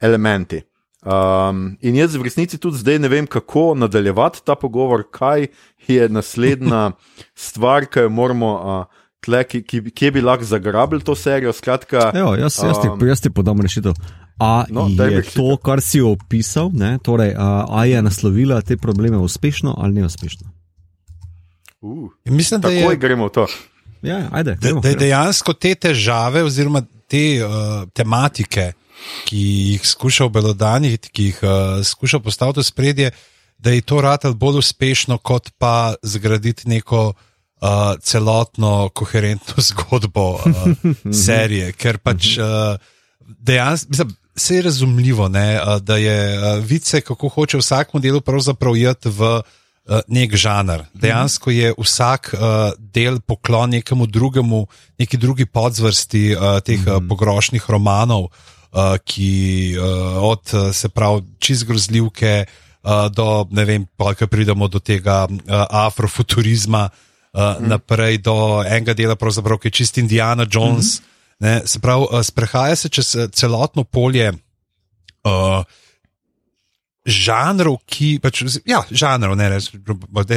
elementi. Um, in jaz v resnici tudi zdaj ne vem, kako nadaljevati ta pogovor, kaj je naslednja stvar, ki jo moramo. Uh, Tle, ki, ki, ki bi lahko zagrabili to serijo. Skratka, Evo, jaz, jaz, ti, um, jaz ti podam rešitev. A no, je to, kar si opisal, ne, torej, a, a je naslovila te probleme uspešno ali ne uspešno? Uh, mislim, da je, gremo v to. Ja, ajde, gremo, da, da dejansko te težave oziroma te uh, tematike, ki jih skuša obelodaniti, ki jih uh, skuša postaviti v spredje, da je to ratelj bolj uspešno, kot pa zgraditi neko uh, celotno, koherentno zgodbo uh, serije. Ker pač uh, dejansko. Vse je razumljivo, ne, da je vice, kako hoče vsakmu delu pravzaprav jeti v nek žanr. Dejansko je vsak del poklon nekemu drugemu, neki drugi podzvrsti teh pogrošnih romanov, uh, ki uh, od se pravi čist grozljivke uh, do ne vem, pa kaj pridemo do tega uh, afrofuturizma, uh, mm. naprej do enega dela, ki je čist Indiana Jones. Mm -hmm. Se pravi, uh, sprehaja se čez celotno polje. Uh, žanrov, ki pač, ja, žanrov, ne, ne,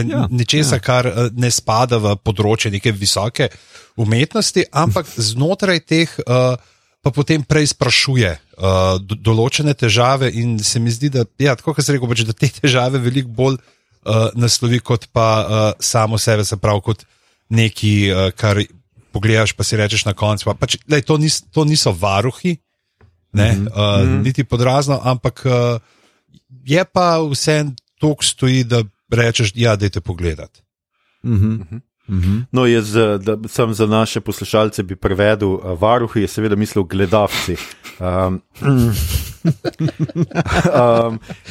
Ja, nečesa, ja. kar eh, ne spada v področje neke visoke umetnosti, ampak znotraj teh uh, pa potem prej sprašuje uh, do, določene težave in se mi zdi, da, ja, tako kot se reče, pač, da te težave veliko bolj uh, naslovi kot pa uh, samo sebe, se pravi kot neki, uh, kar pogledaš, pa si rečeš na koncu. Pa, pač, lej, to, nis, to niso varuhi, ne, mm -hmm. uh, mm -hmm. niti podrazno, ampak uh, je pa vse tok stoji, da rečeš, ja, dajte pogledati. Mhm. Mhm. No, jaz, eh, da sem za naše poslušalce bi prevedel, uh, varuhi je seveda mislil gledalci. Um, um,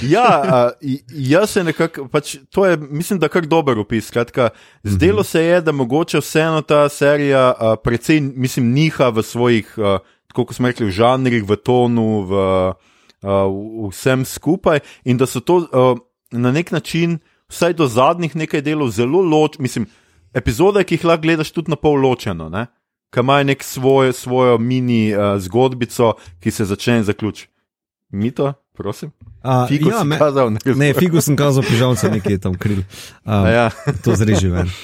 ja, uh, jaz se nekako, pač, to je, mislim, da kar dober opis. Skratka, zdelo se je, da mogoče vseeno ta serija uh, precej, mislim, niha v svojih, uh, tako kot smo rekli, v žanrih, v tonu, v uh, vsem skupaj in da so to uh, na nek način, vsaj do zadnjih nekaj delov, zelo loč, mislim, epizode, ki jih lahko gledaš tudi na pol ločeno. Ne? Ki imajo nek svoj, svojo mini uh, zgodbico, ki se začne in zaključi. Mi to, prosim. A, Figo ja, me- kazal, ne, Ne, figo sem kazal, pižamca nekje tam kril. A ja. To zreži ven.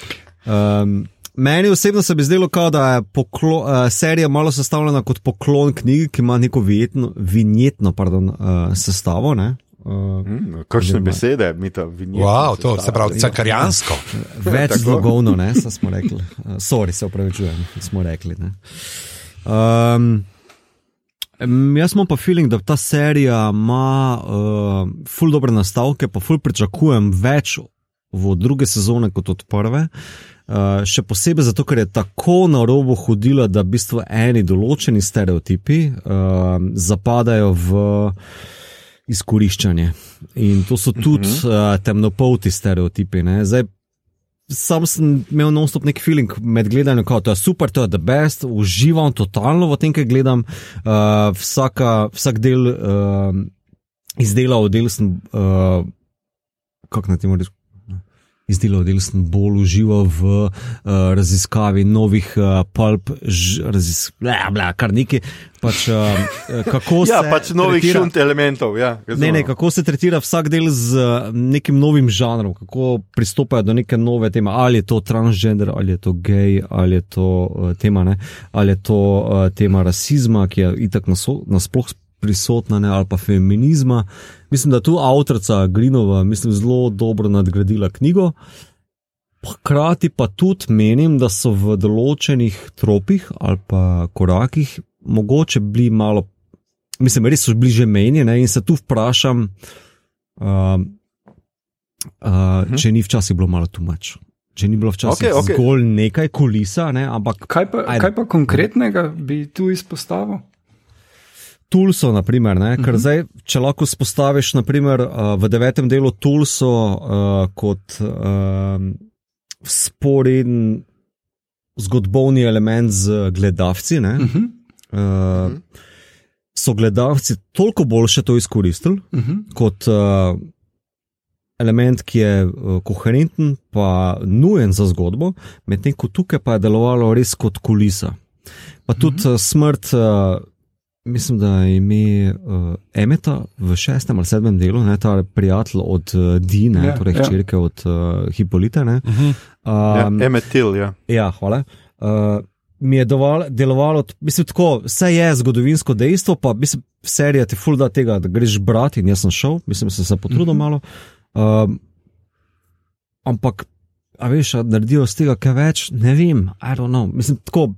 Um, meni osebno se bi zdelo, kao, da je poklo, uh, serija malo sestavljena kot poklon knjigi, ki ima neko vinjetno, vinjetno pardon, uh, sestavo. Ne? Uh, Mm, Kakšne besede, mi to vinimo. Wow, to se pravi, cankarjansko. več zlogovno, ne, so smo rekli. Uh, sorry, se upravičujem, smo rekli. Ne. Um, jaz imam pa feeling, da ta serija ima uh, ful dobre nastavke, pa ful pričakujem več v druge sezone kot od prve. Uh, še posebej zato, ker je tako na robu hodila, da v bistvu eni določeni stereotipi uh, zapadajo v izkoriščanje. In to so tudi uh -huh. uh, temnopolti stereotipi. Ne? Zdaj, sam sem imel non-stop nek feeling med gledanjem, da je super, to je the best, uživam totalno v tem, kaj gledam. Uh, vsaka, vsak del uh, izdelal, del sem, uh, kako naj temu rečem. Izdelal del sem bolj užival v uh, raziskavi novih uh, pulp, razis, bla, bla, kar nekaj. Pač, uh, kako Ja, se pač novih tretira- šunt elementov. Ja, Ne, ne, kako se tretira vsak del z uh, nekim novim žanrom, kako pristopajo do neke nove teme, ali je to transgender, ali je to gej, ali je to uh, tema, ne, ali je to uh, tema rasizma, ki je itak naso- nasploh prisotna, ne, ali pa feminizma. Mislim, da tu avtorica Grinova, mislim, zelo dobro nadgradila knjigo. Hkrati pa tudi menim, da so v določenih tropih ali pa korakih mogoče bili malo, mislim, res so bili že menjeni in se tu vprašam, uh, uh, Mhm. če ni včasih bilo malo tumač. Če ni bilo včasih okay, okay. zgolj nekaj kulisa, ne, ampak Kaj pa, Ajde. kaj pa konkretnega bi tu izpostavil? Tulso, naprimer, ne, Mhm. ker zdaj, če lahko spostaviš, naprimer, uh, v devetem delu Tulso uh, kot uh, sporen zgodovni element z gledalci, ne, Uh -huh. uh, so gledalci toliko boljše to izkoristili Uh -huh. kot uh, element, ki je uh, koherenten, pa nujen za zgodbo, medtem ko tukaj pa je delovalo res kot kulisa. Pa tudi uh, smrt. Uh, Mislim, da je ime uh, Emeta v šestem ali sedmem delu, ne, ta prijatelj od uh, Dina, Ja, ja, torej ja. hčerke od uh, Hipolita. Ne, Uh -huh. Ja, um, Emetil, ja. Ja, hvala. Uh, mi je doval, delovalo, mislim, tako, vse je zgodovinsko dejstvo, pa mislim, serija ti ful da tega, da greš brati in jaz sem šel, mislim, sem se potrudil Mhm. malo. Um, ampak, a veš, a naredijo iz tega kaj več, ne vem, I don't know. Mislim, tako.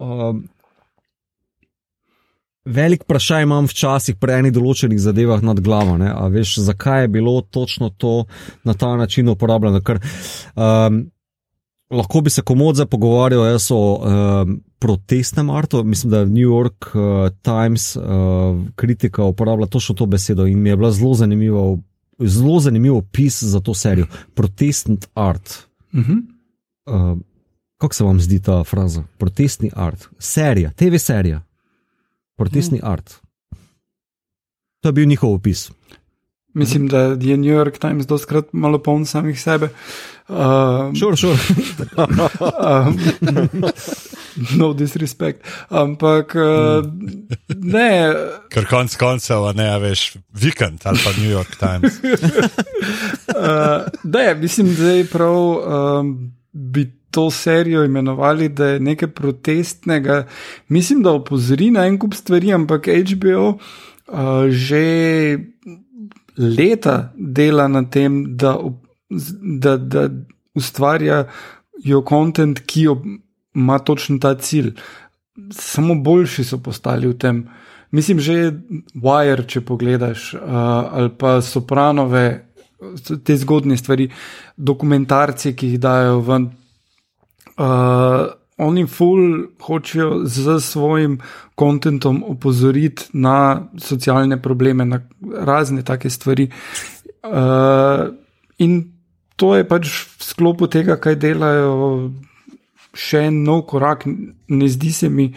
Um, Velik vprašaj imam včasih pri enih določenih zadevah nad glavo. Ne? A veš, zakaj je bilo točno to na ta način uporabljeno? Ker, um, lahko bi se komod zdaj pogovarjal jaz o um, protestnem artu. Mislim, da New York uh, Times uh, kritika uporablja točno to besedo in mi je bila zelo zanimiva. Zelo zanimiv opis za to serijo. Protestni art. Uh -huh. Uh, kako se vam zdi ta fraza? Protestni art. Serija, TV serija. Protestni mm. art. To je bil njihov opis. Mislim, da je New York Times doskrat malo poln samih sebe. Uh, Šur, šur. um, no disrespect. Ampak uh, ne. Ker konc koncev, ne veš, vikend ali pa New York Times. uh, ne, mislim, da je prav. Um, bi to serijo imenovali, da je nekaj protestnega. Mislim, da opozori na en kup stvari, ampak HBO uh, že leta dela na tem, da, da, da ustvarjajo kontent, ki ima točno ta cilj. Samo boljši so postali v tem. Mislim, že Wire, če pogledaš, uh, ali pa Sopranove, te zgodne stvari, dokumentarci, ki jih dajo ven. Uh, oni ful hočejo z svojim kontentom opozoriti na socialne probleme, na razne take stvari. Uh, in to je pač v sklopu tega, kaj delajo. Še en nov korak, ne zdi se mi,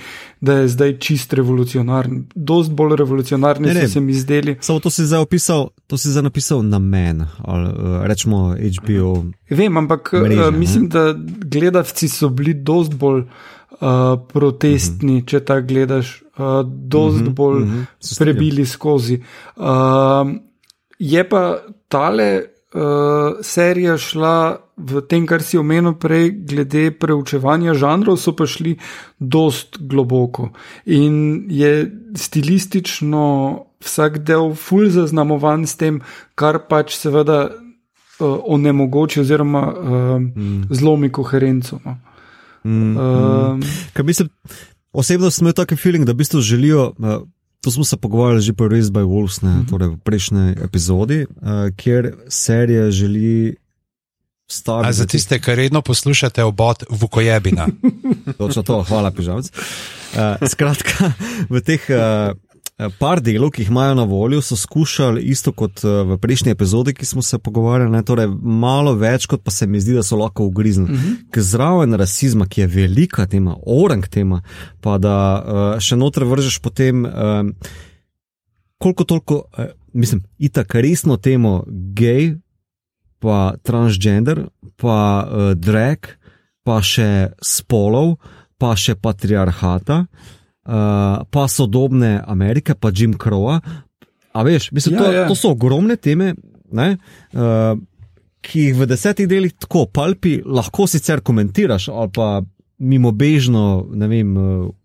da je zdaj čist revolucionaren. Dost bolj revolucionarni so se mi zdeli. Samo to si zdaj opisal, to si zdaj napisal na men, ali uh, rečemo HBO. Vem, ampak mreža, uh, mislim, ne? da gledalci so bili dost bolj uh, protestni, uh -huh. če ta gledaš, uh, dost uh mhm, -huh, bolj uh mhm. -huh, prebili skozi. Uh, je pa tale uh, serija šla v tem, kar si omenil prej, glede preučevanja žanrov, so pa šli dost globoko in je stilistično vsak del fulj zaznamovan s tem, kar pač seveda uh, onemogoči oziroma uh, mm. zlomi koherenco. No. Mm, uh, mm. Mislim, osebno sem imel taki feeling, da v bistvu želijo. Uh, To smo se pogovarjali že pri Race by Wolves, ne, mm -hmm. torej v prejšnji epizodi, uh, kjer serija želi staviti. Za tiste, ki redno poslušate obot Vukojebina. Točno to, hvala, pižavc. Uh, skratka, v teh. Uh, Eh, par delov, ki jih imajo na voljo, so skušali isto kot eh, v prejšnji epizodi, ki smo se pogovarjali, ne, torej malo več, kot pa se mi zdi, da so lahko ugrizni. Uh mhm. -huh. Zraven rasizma, ki je velika tema, orang tema, pa da uh, še noter vržeš potem, uh, koliko toliko, uh, mislim, itak resno temo gej, pa transgender, pa uh, drag, pa še spolov, pa še patriarhata uh, pa sodobne Amerike, pa Jim Crowa. A veš, mislim, ja, to, ja. to so ogromne teme, ne, uh, ki jih v desetih delih tako palpi, lahko sicer komentiraš ali pa mimo bežno, ne vem,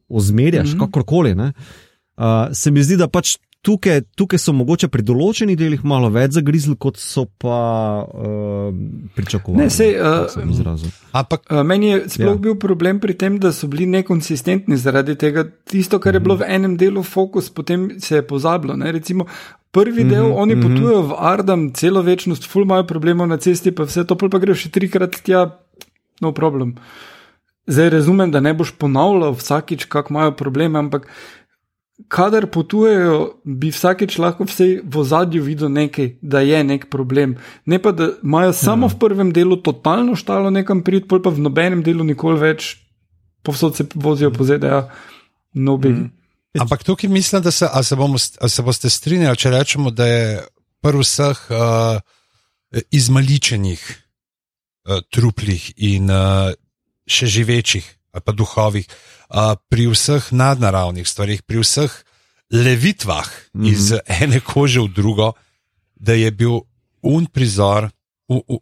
ozmerjaš, mm -hmm. kakorkoli. Uh, se mi zdi, da pač tukaj, tukaj so mogoče pri določenih delih malo več zagrizli, kot so pa uh, pričakovali. Ne, sej, uh, ampak uh, meni je sploh ja. bil problem pri tem, da so bili nekonsistentni zaradi tega. Tisto, kar je bilo v enem delu fokus, potem se je pozabilo. Ne? Recimo, prvi del, mm -hmm, oni potujejo mm -hmm. v Ardam celo večnost, ful imajo problemov na cesti, pa vse to pa gre še trikrat tja, no problem. Zdaj razumem, da ne boš ponavljal vsakič, kako imajo probleme, ampak kadar potujejo, bi vsakeč lahko vse v zadju videl nekaj, da je nek problem. Ne pa, da imajo samo v prvem delu totalno štalo nekam prid, pol pa v nobenem delu nikoli več, povsod se vozijo po ZDA, no bi. Mm. Ampak tukaj mislim, da se, se, bomo, se boste strinjali, če rečemo, da je prv vseh uh, izmaličenih uh, truplih in uh, še živečih ali pa duhovih pri vseh nadnaravnih stvarih, pri vseh levitvah mm -hmm. iz ene kože v drugo, da je bil un prizor,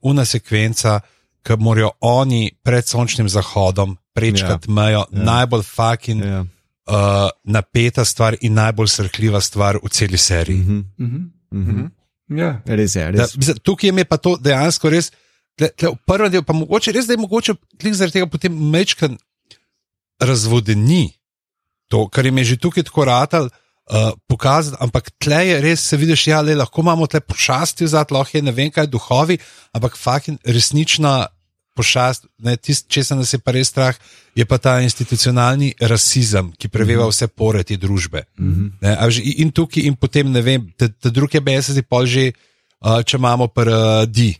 una sekvenca, ki morajo oni pred sončnim zahodom prečkati yeah. Ja. mejo, yeah. Ja. najbolj fucking. Yeah. Ja. Uh, napeta stvar in najbolj srhljiva stvar v celi seriji. Mm -hmm. Mm -hmm. yeah. Res je, res. Da, tukaj je pa to dejansko res, tle, tle, v prvem delu, pa mogoče res, da je mogoče zaradi tega potem mečkan razvodeni to, kar je že tukaj tako ratal. Uh, pokazati, ampak tle je res, se vidiš, da ja, lahko imamo te pošasti, zad, lahko je ne vem kaj duhovi, ampak fucking resnična pošast, tisto, če se nas je pa res strah, je pa ta institucionalni rasizem, ki preveva mhm. vse pore te družbe. Mm -hmm. ne, in tukaj, in potem ne vem, te, te druge BSS-i pol že, uh, če imamo prdi,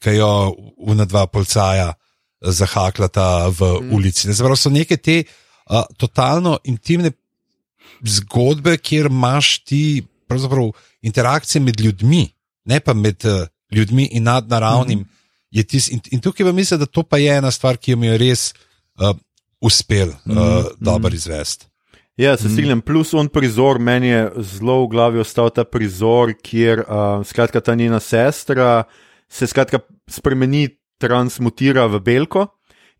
ki jo una dva polcaja zahaklata v mm. ulici. Ne, zapravo so neke te uh, totalno intimne zgodbe, kjer imaš ti interakcije med ljudmi, ne pa med uh, ljudmi in nadnaravnim. Mm. Tis, in, in tukaj pa mislim, da to pa je ena stvar, ki jo res uh, uspel uh, mm. dobro izvesti. Ja, se strinjam. Mm. Plus on prizor, meni je zelo v glavi ostal ta prizor, kjer uh, skratka ta njena sestra se skratka spremeni, transmutira v belko.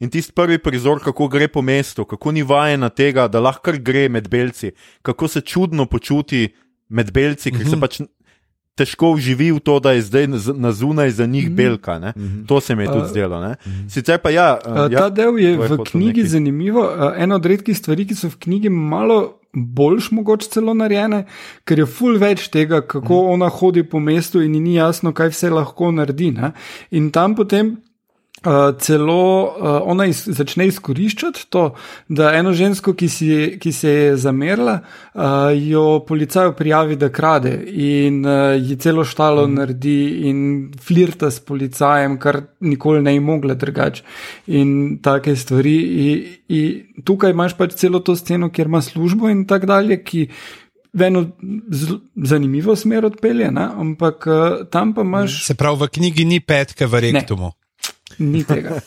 In tisti prvi prizor, kako gre po mestu, kako ni vajena tega, da lahko gre med belci, kako se čudno počuti med belci, ker mm -hmm. se mhm. pač težko vživi v to, da je zdaj na zunaj za njih mhm. belka. Mm -hmm. To se mi je tudi zdelo. Mm -hmm. Sicer pa ja. Ja ta del je v knjigi zanimivo. Ena od redkih stvari, ki so v knjigi malo. Boljš mogoče celo narejene, ker je ful več tega, kako mm. ona hodi po mestu in ni jasno, kaj vse lahko naredi. Ne? In tam potem Uh, celo uh, ona iz, začne izkoriščati to, da eno žensko, ki, si, ki se je zamerila, uh, jo policaj prijavi, da krade in uh, ji celo štalo mm. naredi in flirta s policajem, kar nikoli ne bi mogla drugače. In take stvari. In, in tukaj imaš pač celo to sceno, kjer ima službo in tako dalje, ki. V eno zanimivo smer odpelje, ne? ampak uh, tam pa imaš. Se pravi, v knjigi ni petke v rektumu. Ni tega.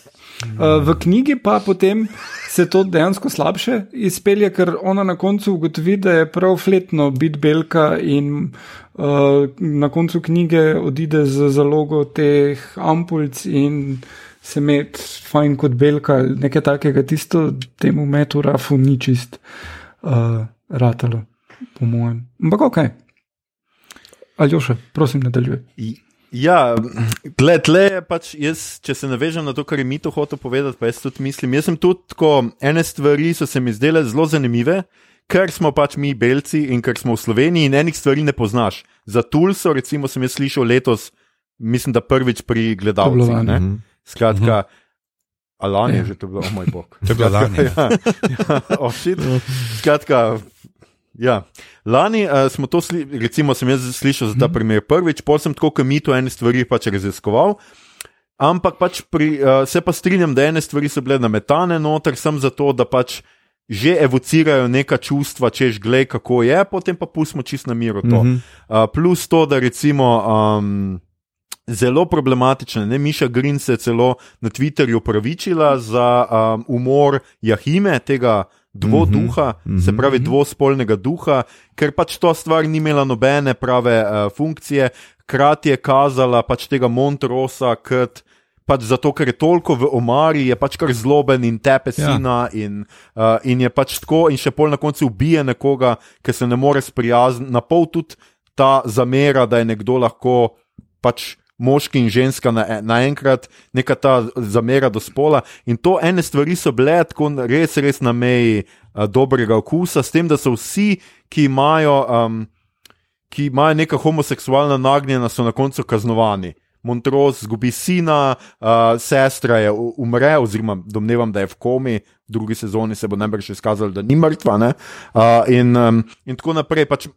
Uh, v knjigi pa potem se to dejansko slabše izpelje, ker ona na koncu ugotovi, da je prav fletno biti belka in uh, na koncu knjige odide z zalogo teh ampulc in se med fajn kot belka, nekaj takega, tisto temu metu rafu ni čist uh, ratalo, po mojem. Ampak ok. Aljoša, prosim, nadaljuj. Ja, tle, tle je pač jaz, če se navežem na to, kar je mi to hotel povedati, pa jaz tudi mislim. Jaz sem tudi tako, ene stvari so se mi zdele zelo zanimive, ker smo pač mi belci in ker smo v Sloveniji in enih stvari ne poznaš. Za Tulso, recimo, sem jaz slišal letos, mislim, da prvič pri gledalcih. Mhm. Skratka. -huh. Alani je ja. že to bilo, oh moj bog. To je bilo lani. Ja, ja. Oh, Skratka, Ja. Lani uh, smo to, sli recimo, sem jaz slišal za ta mhm. primer prvič, pol sem tako, kot mi to ene stvari pač raziskoval. Ampak pač pri, uh, se pa strinjam, da ene stvari so bile nametane noter, sem zato, da pač že evocirajo neka čustva, češ gled, kako je, potem pa pustimo čist na miru to. Uh, plus to, da recimo. Um, Zelo problematično, ne Miša Green se je celo na Twitterju upravičila za um, umor Jahime, tega dvoduha, mm -hmm. se pravi dvospolnega duha, ker pač to stvar ni imela nobene prave uh, funkcije, hkrati je kazala pač tega Montrosa kot. Pač zato, ker je toliko v omari, je pač kar zloben in tepe ja. sina, ja. in, uh, in je pač tako, in še pol na koncu ubije nekoga, ki se ne more sprijazniti. Na pol tudi ta zamera, da je nekdo lahko pač moški in ženska naenkrat, na neka ta zamera do spola. In to ene stvari so bile tako res, res na meji uh, dobrega okusa, s tem, da so vsi, ki imajo, um, ki imajo neka homoseksualna nagnjena, so na koncu kaznovani. Montrose zgubi sina, uh, sestra je umre, oziroma domnevam, da je v komi, v drugi sezoni se bo najbrž izkazalo, da ni mrtva. Uh, in, um, in tako naprej. Pač,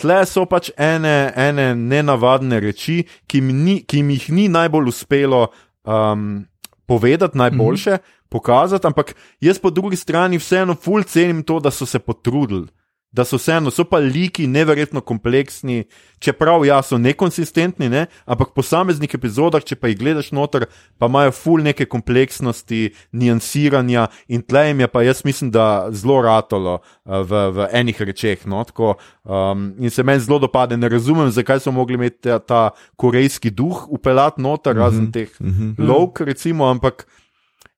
tle so pač ene, ene nenavadne reči, ki mi, ni, ki mi jih ni najbolj uspelo um, povedati, najboljše mm -hmm. pokazati, ampak jaz po drugi strani vseeno ful cenim to, da so se potrudili da so vseeno, so pa liki neverjetno kompleksni, čeprav ja, so nekonsistentni, ne? ampak po posameznih epizodah, če pa jih gledaš noter, pa imajo ful neke kompleksnosti, nijansiranja in tlejem je pa jaz mislim, da zelo ratolo uh, v, v enih rečeh. No? Tako, um, in se meni zelo dopade, ne razumem, zakaj so mogli imeti ta, ta korejski duh upeljati noter, mm -hmm. razen teh mm -hmm. lovk, recimo, ampak.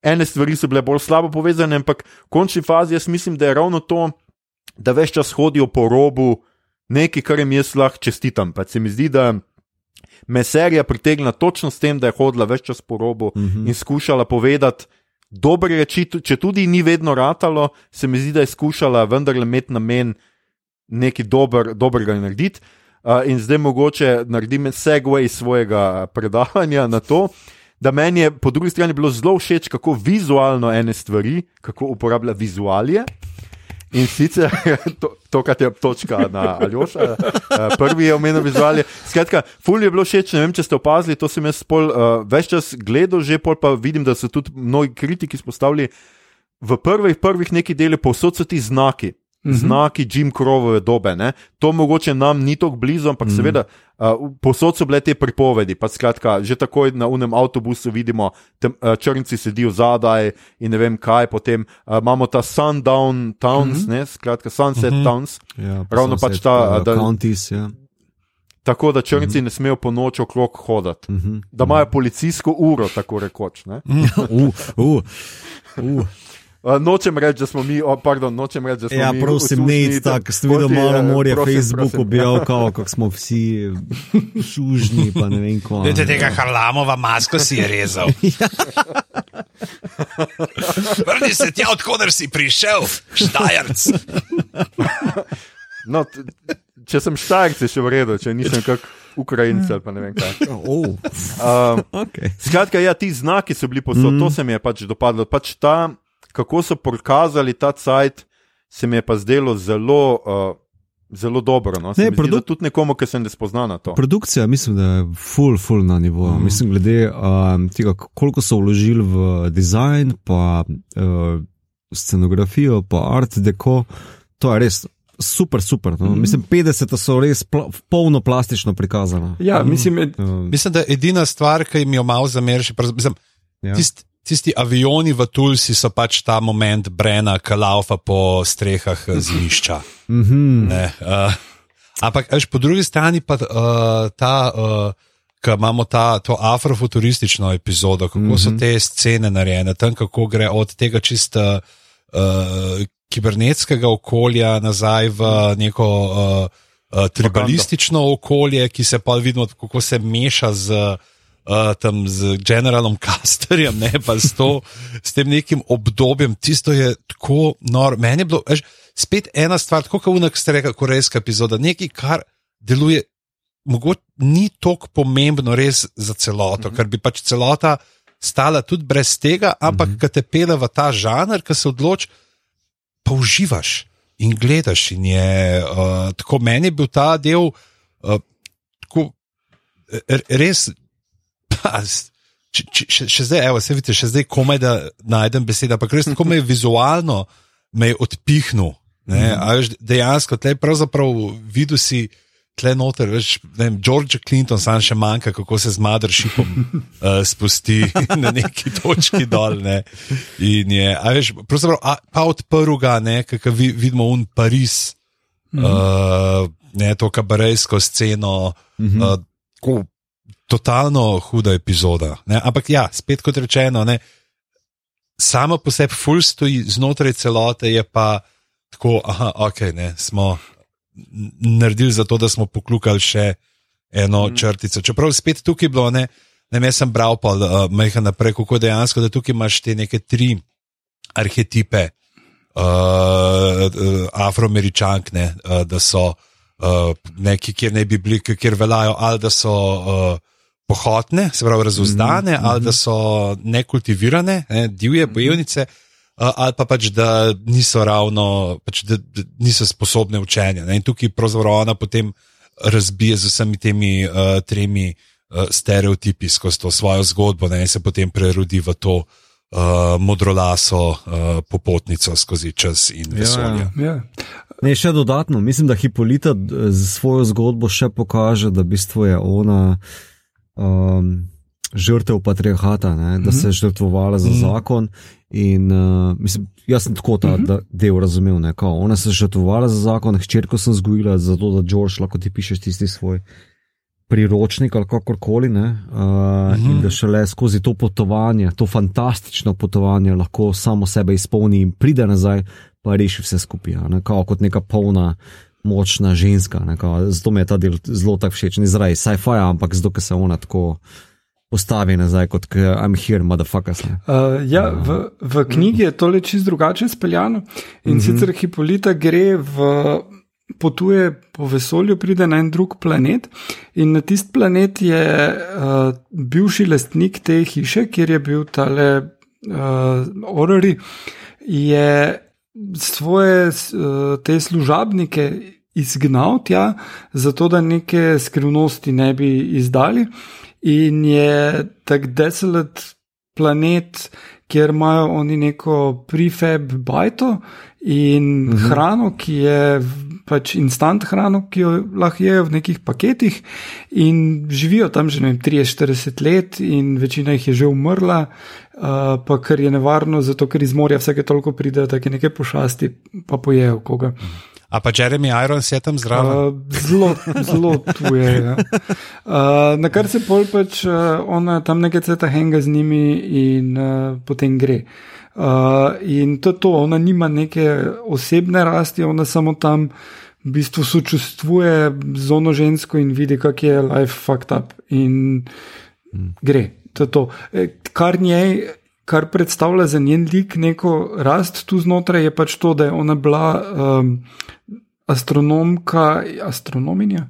Ene stvari so bile bolj slabo povezane, ampak v končni fazi jaz mislim, da je ravno to, da več čas hodijo po robu, nekaj, kar jim jaz lahko čestitam. Pa se mi zdi, da me serija pritegna točno s tem, da je hodila več čas po robu mm -hmm. in skušala povedati dobre reči, če tudi ni vedno ratalo, se mi zdi, da je skušala vendarle imeti namen nekaj dober, dobrega narediti. Uh, in zdaj mogoče naredim segway svojega predavanja na to. Da meni je po drugi strani bilo zelo všeč, kako vizualno ene stvari, kako uporablja vizualije. In sicer to, to kar je točka na Aljoša, eh, prvi je omenil vizualje. Skratka, ful je bilo všeč, ne vem, če ste opazili, to sem jaz pol, uh, več čas gledal, že pol pa vidim, da so tudi mnogi kritiki spostavili v prvih, prvih nekaj delih, povsod so ti znaki. -hmm. znaki Jim Crowove dobe. Ne? To mogoče nam ni tako blizu, ampak mm -hmm. seveda. Uh, posod so bile te pripovedi, pa skratka, že takoj na unem avtobusu vidimo, da uh, črnci sedijo zadaj in ne vem kaj. Potem uh, imamo ta sundown towns, mm -hmm. ne, skratka sunset mm -hmm. towns. Ja, pa Ravno sunset, pač ta, uh, da- Counties, ja. Tako da črnci mm -hmm. ne smejo po noč okrog hoditi, mm -hmm. da imajo policijsko uro, tako rekoč. Uh, uh, uh. Uh, nočem reči, da smo mi, oh, pardon, nočem reči, da smo Ja, mi. prosim, uslužni, ne, tako videli poti, malo eh, morja, prosim, Facebook prosim. objavil, kako smo vsi šužni, pa ne vem kva. Vidite tega Harlamova masko si je rezal. Vrni se tja, odkuder si prišel, štajerc. No, če sem štajrc, je še v redu, če nisem kak Ukrajinec ali pa ne vem kaj. Oh, Um, okay. Skratka, ja, ti znaki so bili posod, mm. to se mi je pač dopadlo. Pač ta, kako so prikazali ta cajt, se mi je pa zdelo zelo, uh, zelo dobro. No? Ne, mi zdi, tudi nekomu, ki se ne spozna na to. Produkcija, mislim, da je full, full na nivoju. Mm. Mislim, glede um, tega, koliko so vložili v dizajn, pa uh, scenografijo, pa art deco, to je res. Super, super. No? Mm. Mislim, 50 so res pla polno plastično prikazane. Ja, mislim, je, Um, Mislim, da je edina stvar, ki jim jo malo zameriš, pravzaprav- mislim, Ja. tist, tisti avioni v Tulsi so pač ta moment brena, ki laufa po strehah eh, zimišča. mm -hmm. Ne, uh, ampak veš, po drugi strani pa uh, ta. Uh, Ko imamo ta, to afrofuturistično epizodo, kako mm -hmm. so te scene narejene, tam kako gre od tega čisto uh, kibernetskega okolja nazaj v neko uh, uh, tribalistično okolje, ki se pa vidimo, kako se meša z, uh, tam, z generalom Casterjem, ne pa s, to, s tem nekim obdobjem. Tisto je tako noro. Meni je bilo, veš, spet ena stvar, tako kot unak ste rekli, korejska epizoda, nekaj, kar deluje. Mogoče ni tako pomembno res za celoto, mm -hmm. ker bi pač celota stala tudi brez tega, ampak mm -hmm. ki te pele v ta žanr, ki se odloči, pa uživaš in gledaš. In je, uh, tako meni je bil ta del uh, tako, res. S- če, če, še, še zdaj, evo, se vidite, še zdaj komaj da najdem besede, ampak res tako me je vizualno me je odpihnil. Ne, mm. veš, dejansko, tle pravzaprav videl si. Tle noter, veš, ne vem, George Clinton, sam še manjka, kako se z Madršipom uh, spusti na neki točki dol. Ne. In je, a veš, pravzaprav, a, pa odprl ga, ne, kako vi, vidimo un Pariz, mm. uh, ne, to kabarejsko sceno, mm -hmm. uh, tako, totalno huda epizoda. Ne. Ampak ja, spet kot rečeno, ne, sama po sebi ful stoji znotraj celote, je pa tako, aha, ok, ne, smo naredili za to, da smo poklukali še eno mm. črtico. Čeprav spet tukaj bilo, ne, ne jaz sem bral pa uh, majhen naprej, kako dejansko, da tukaj imaš te neke tri arhetipe uh, uh, afroameričank, ne, uh, da so uh, neki, kjer ne bi bili, kjer veljajo, ali da so uh, pohotne, se pravi razuzdane, mm -hmm. ali da so nekultivirane, ne, divje bojevnice. Uh, ali pa pač, da niso ravno, pač, da, da niso sposobne učenja. Ne? In tukaj pravzaprav ona potem razbije z vsemi temi uh, tremi uh, stereotipi skozi to svojo zgodbo ne? in se potem prerodi v to uh, modrolaso uh, popotnico skozi čas in vesolje. ja. ja. Ne, še dodatno, mislim, da Hipolita z svojo zgodbo še pokaže, da v bistvu je ona um, žrtev patriarhata, ne, da se je žrtvovala za zakon. In, uh, mislim, jaz sem tako ta da, del razumel. Ne, kao, ona se je žrtvovala za zakon, hčerko sem zgojila, zato da George lahko ti pišeš tisti svoj priročnik ali kakorkoli. Ne, uh, in da šele skozi to potovanje, to fantastično potovanje, lahko samo sebe izpolni in pride nazaj, pa reši vse skupaj. Ne, kao, kot neka polna. Močna ženska, ne, kao, zato mi je ta del zelo tak všeč, ne zaradi sci-fi, ampak zato, ker se ona tako postavi nazaj kot I'm here, motherfuckers. Ne. Uh, ja, v, v knjigi je tole čist drugače speljano. In mm -hmm. sicer Hipolita gre v. Potuje po vesolju, pride na en drug planet, in na tisti planet je uh, bivši lastnik te hiše, kjer je bil tale uh, Orori, je svoje uh, te služabnike izgnal tja, zato da neke skrivnosti ne bi izdali. In je tak desolat planet, kjer imajo oni neko prefab bajto In mhm. hrano, ki je pač instant hrano, ki jo lahko jejo v nekih paketih, in živijo tam že 30-40 let, in večina jih je že umrla, uh, pa kar je nevarno, zato ker iz morja vsake toliko pride, da je nekaj pošasti, pa pojejo koga. A pa Jeremy Irons je tam zraven? Uh, zelo, zelo tu je. Ja. Uh, na kar se pol pač uh, ona tam nekaj ceta henga z njimi in uh, potem gre. Uh, in to je to, ona nima neke osebne rasti, ona samo tam v bistvu sočustvuje z ono žensko in vidi, kak je life fucked up. In hmm. gre, to je to. E, kar njej, kar predstavlja za njen lik neko rast tu znotraj, je pač to, da je ona bila um, astronomka, astronominja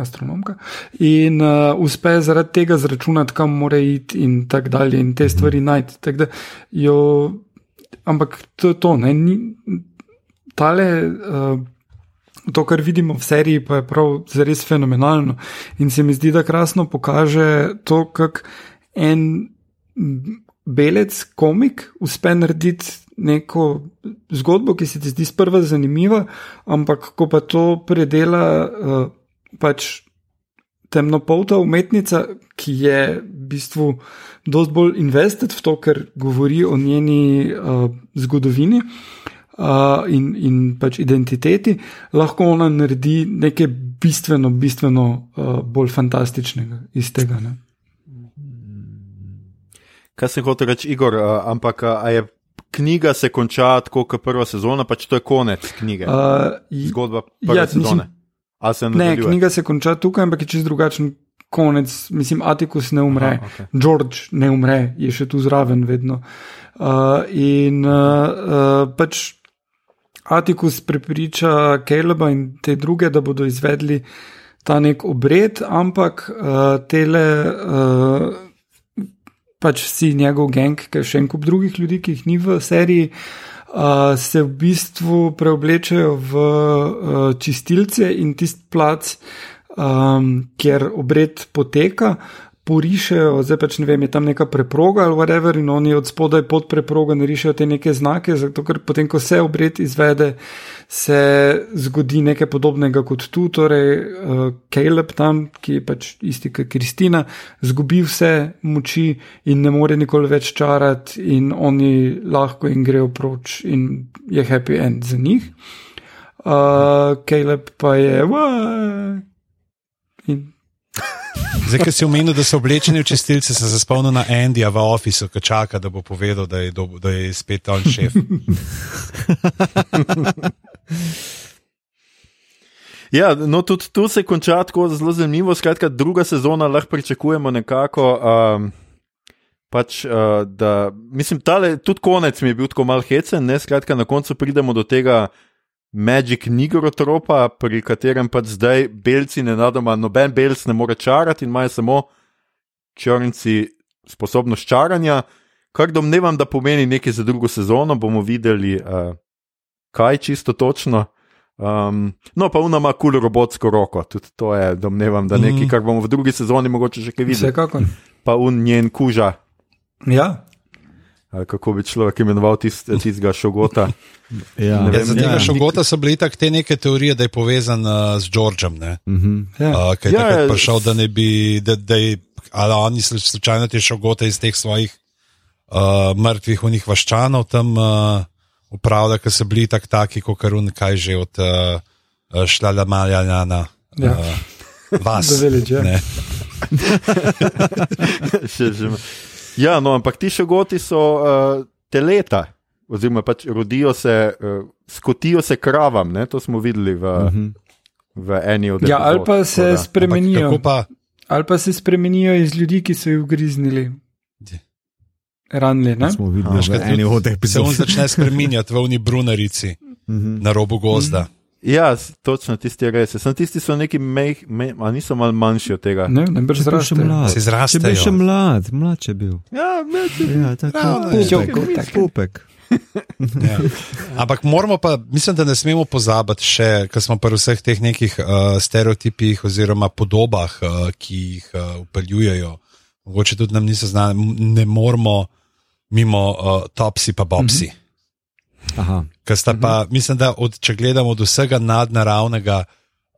astronomka, in uh, uspe zaradi tega zračunati, kam mora iti, in tako dalje, in te stvari najti. Jo, ampak to je to, ne, ni, tale, uh, to, kar vidimo v seriji, pa je prav zares fenomenalno. In se mi zdi, da krasno pokaže to, kako en belec, komik, uspe narediti. Neko zgodbo, ki se ti zdi sprva zanimiva, ampak ko pa to predela uh, pač temnopolta umetnica, ki je v bistvu dosti bolj invested v to, ker govori o njeni uh, zgodovini uh, in, in pač identiteti, lahko ona naredi nekaj bistveno, bistveno uh, bolj fantastičnega iz tega. Ne? Kaj se hoče reči, Igor, uh, ampak uh, je. Knjiga se konča tako, kot prva sezona, pač to je konec knjige. Uh, Zgodba prve ja, sezone. Mislim, ne, knjiga se konča tukaj, ampak je čist drugačen konec. Mislim, Atticus ne umre, Aha, okay. George ne umre, je še tu zraven vedno. Uh, in uh, uh, pač Atticus prepriča Kaleba in te druge, da bodo izvedli ta nek obred, ampak uh, tele. Uh, Pač si njegov geng, ki je še en kup drugih ljudi, ki jih ni v seriji, uh, se v bistvu preoblečejo v uh, čistilce in tisti plac, um, kjer obred poteka, porišejo, zdaj pač ne vem, je tam neka preproga ali whatever, in oni od spodaj pod preprogo narišejo te neke znake, zato ker potem, ko se obred izvede, se zgodi nekaj podobnega kot tu, torej uh, Caleb tam, ki je pač isti kot Kristina, zgubi vse moči in ne more nikoli več čarati, in oni lahko in grejo proč, in je happy end za njih. Uh, Caleb pa je. In Zdaj, ki si omenil, da so oblečeni v čistilce, se spomnim na Andyja v ofisu, ki čaka, da bo povedal, da je, do, da je spet on šef. ja, no, tudi tu se konča tako zelo zanimivo. Skratka, druga sezona lahko pričakujemo nekako. Um, Pač, uh, da, mislim, tale, tudi konec mi je bil tako mal hecen, ne skratka, na koncu pridemo do tega, Magic Nigrotropa, pri katerem pa zdaj belci ne nadoma, noben belc ne more čarati in imajo samo črnci sposobnost čaranja, kar domnevam, da pomeni nekaj za drugo sezono. bomo videli, uh, kaj čisto točno. Um, no, pa unama kul cool robotsko roko, tudi to je domnevam, da nekaj, mhm. kar bomo v drugi sezoni mogoče še kaj videli. Vsekakor. Pa un njen kuža. Ja, kako bi človek imenoval tistega šogota. ja. ja, za tega ja. šogota so bile tako te neke teorije, da je povezan uh, z Georgeom. Uh -huh. uh, Kaj je ja, takrat prišel, da ne bi, da, da je, ali oni so slučajno te šogote iz teh svojih uh, mrtvih unih vaščanov tam uh, upravljali, ker so bili tak taki, kot karun, kaj že od uh, šlala maljana. Ja. Uh, vas. Velič, ja. še, že, Ja, no, ampak ti še goti so uh, teleta, oziroma pač rodijo se, uh, skotijo se kravam, ne? to smo videli v, uh mhm. -huh. v eni od teh. Ja, ali pa se spremenijo. Pa... Ali pa se spremenijo iz ljudi, ki so jih ugriznili. Ranli, ne? Smo videli, da. Se on začne spremenjati v oni brunarici uh mhm. -huh. na robu gozda. Uh -huh. Ja, točno tisti res. Sem tisti, so neki meh, me, a niso malo manjši od tega. Ne, ne brž zraste. Se zraste. Če bi še mlad, mlad če bil. Ja, mlad če bil. Ja, tako je. Skupek. ja. Ampak moramo pa, mislim, da ne smemo pozabiti še, ker smo pri vseh teh nekih uh, stereotipih oziroma podobah, uh, ki jih uh, upeljujejo. Mogoče tudi nam niso znani, ne moramo mimo uh, topsi pa bobsi. Mm -hmm. Aha. sta pa, mislim, da od, če gledamo od vsega nadnaravnega,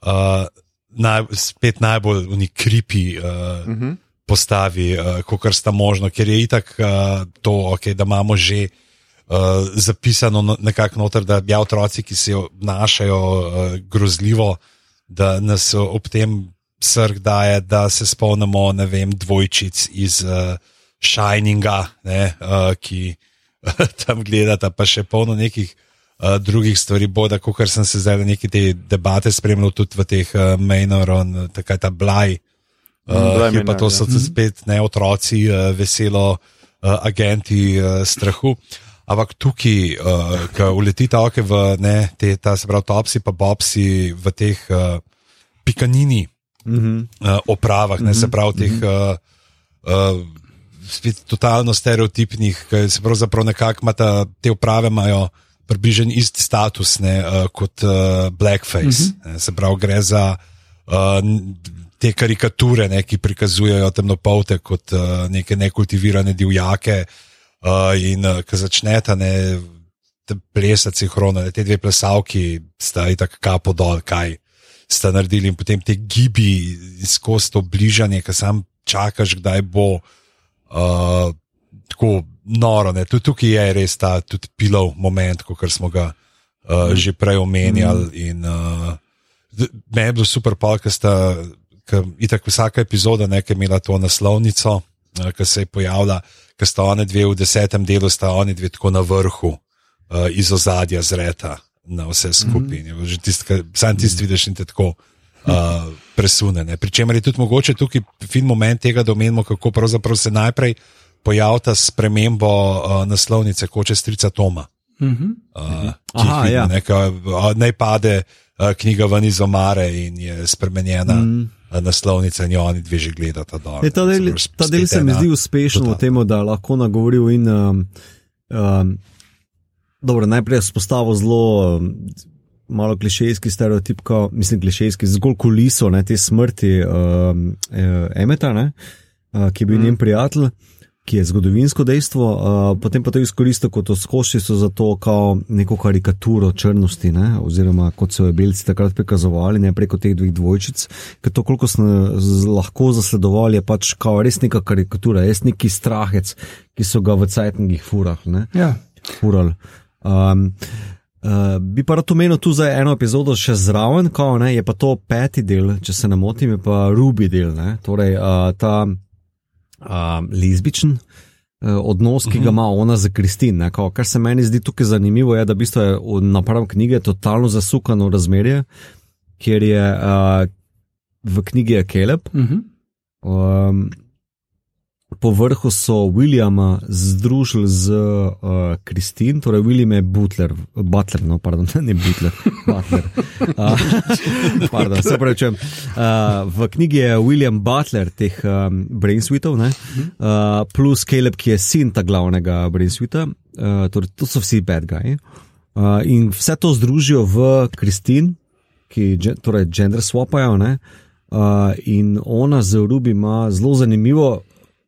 uh, naj, spet najbolj unikripi uh, uh -huh. postavi, uh, kot sta možno, ker je itak uh, to, okay, da imamo že. Uh, zapisano nekako noter, da bi otroci, ki se obnašajo uh, grozljivo, da nas ob tem srk daje, da se spomnimo, ne vem, dvojčic iz uh, Shininga, ne, uh, ki uh, tam gledata, pa še polno nekih uh, drugih stvari. Boda, kot sem se zdaj neki te debate spremljal tudi v teh uh, Mainoron, takaj ta Blaj. Uh, ki pa to so ja. spet ne otroci, uh, veselo, uh, agenti uh, strahu. Ampak tukaj, uh, ko uletite oke v ne, te, ta se pravi, topsi, pa bobsi v teh uh, pikanini, mm -hmm. uh, opravah, ne, mm -hmm. se pravi, teh mm uh, uh, spet totalno stereotipnih, ki se pravzaprav nekako imata te uprave, imajo približen isti status ne, uh, kot uh, blackface. Mm -hmm. ne, se pravi, gre za uh, te karikature, ne, ki prikazujejo temnopolte kot uh, neke nekultivirane divjake. Uh, in uh, ko začnete ne plesati sinhrono, te dve plesalki sta i tako kapo dol, kaj sta naredili, in potem te gibi skozi to bližanje, ki sam čakaš, kdaj bo uh, tako noro. Tudi tukaj je res ta pilov moment, kot smo ga uh, mm. že prej omenjali. Mm. In, uh, Meni je bilo super, ker sta, itak vsaka epizoda nekaj imela to naslovnico, uh, ki se je pojavila, ker sta oni dve v desetem delu, sta oni dve tako na vrhu uh, iz ozadja zreta na vse skupaj. Mm -hmm. tist, sam tisti vidiš in te tako uh, presune. Pričemer je tudi mogoče tukaj fin moment tega, da omenimo, kako pravzaprav se najprej pojavlja spremembo uh, naslovnice Koče strica Toma. Mm -hmm. uh, Aha, ja. Naj pade uh, knjiga ven iz omare in je spremenjena. Mm. Naslovnica in oni dve že gledata. Je, ta del, ta del se mi zdi uspešen v tem, da lahko nagovoril in um, um, Dobro, najprej je spostavil zelo um, malo klišejski stereotip, ko, mislim, klišejski, zgolj kuliso ne, te smrti um, eh, Emeta, ne, uh, ki je bil mm. njen prijatelj, ki je zgodovinsko dejstvo, uh, potem pa to izkoristil kot oskošico za to, kao neko karikaturo črnosti, ne, oziroma kot so jo belci takrat prikazovali, ne preko teh dveh dvojčic, ker to, koliko smo lahko zasledovali, je pač kao res neka karikatura, res neki strahec, ki so ga v cajtnih furah. Ne, ja. Furali. Um, uh, bi pa rad omenil tu za eno epizodo še zraven, ko ne, je pa to peti del, če se ne motim, je pa Ruby del, ne, torej uh, ta uh, lezbičen. Odnos, ki ga mhm. ima ona z Kristin. Kar se meni zdi tukaj zanimivo, je, da je naprav knjige totalno zasukano razmerje, ker je uh, v knjigi Keleb. Uh -huh. um, po vrhu so Williama združili z Kristin, uh, torej William je Butler, Butler, no, pardon, ne Butler, Butler. Uh, pardon, se pravi, uh, v knjigi je William Butler teh um, Brainsweetov, uh, plus Caleb, ki je sin ta glavnega Brainsweeta, uh, torej to so vsi bad guys. Uh, in vse to združijo v Kristin, ki torej gender swapajo. Uh, in ona z Rubi ima zelo zanimivo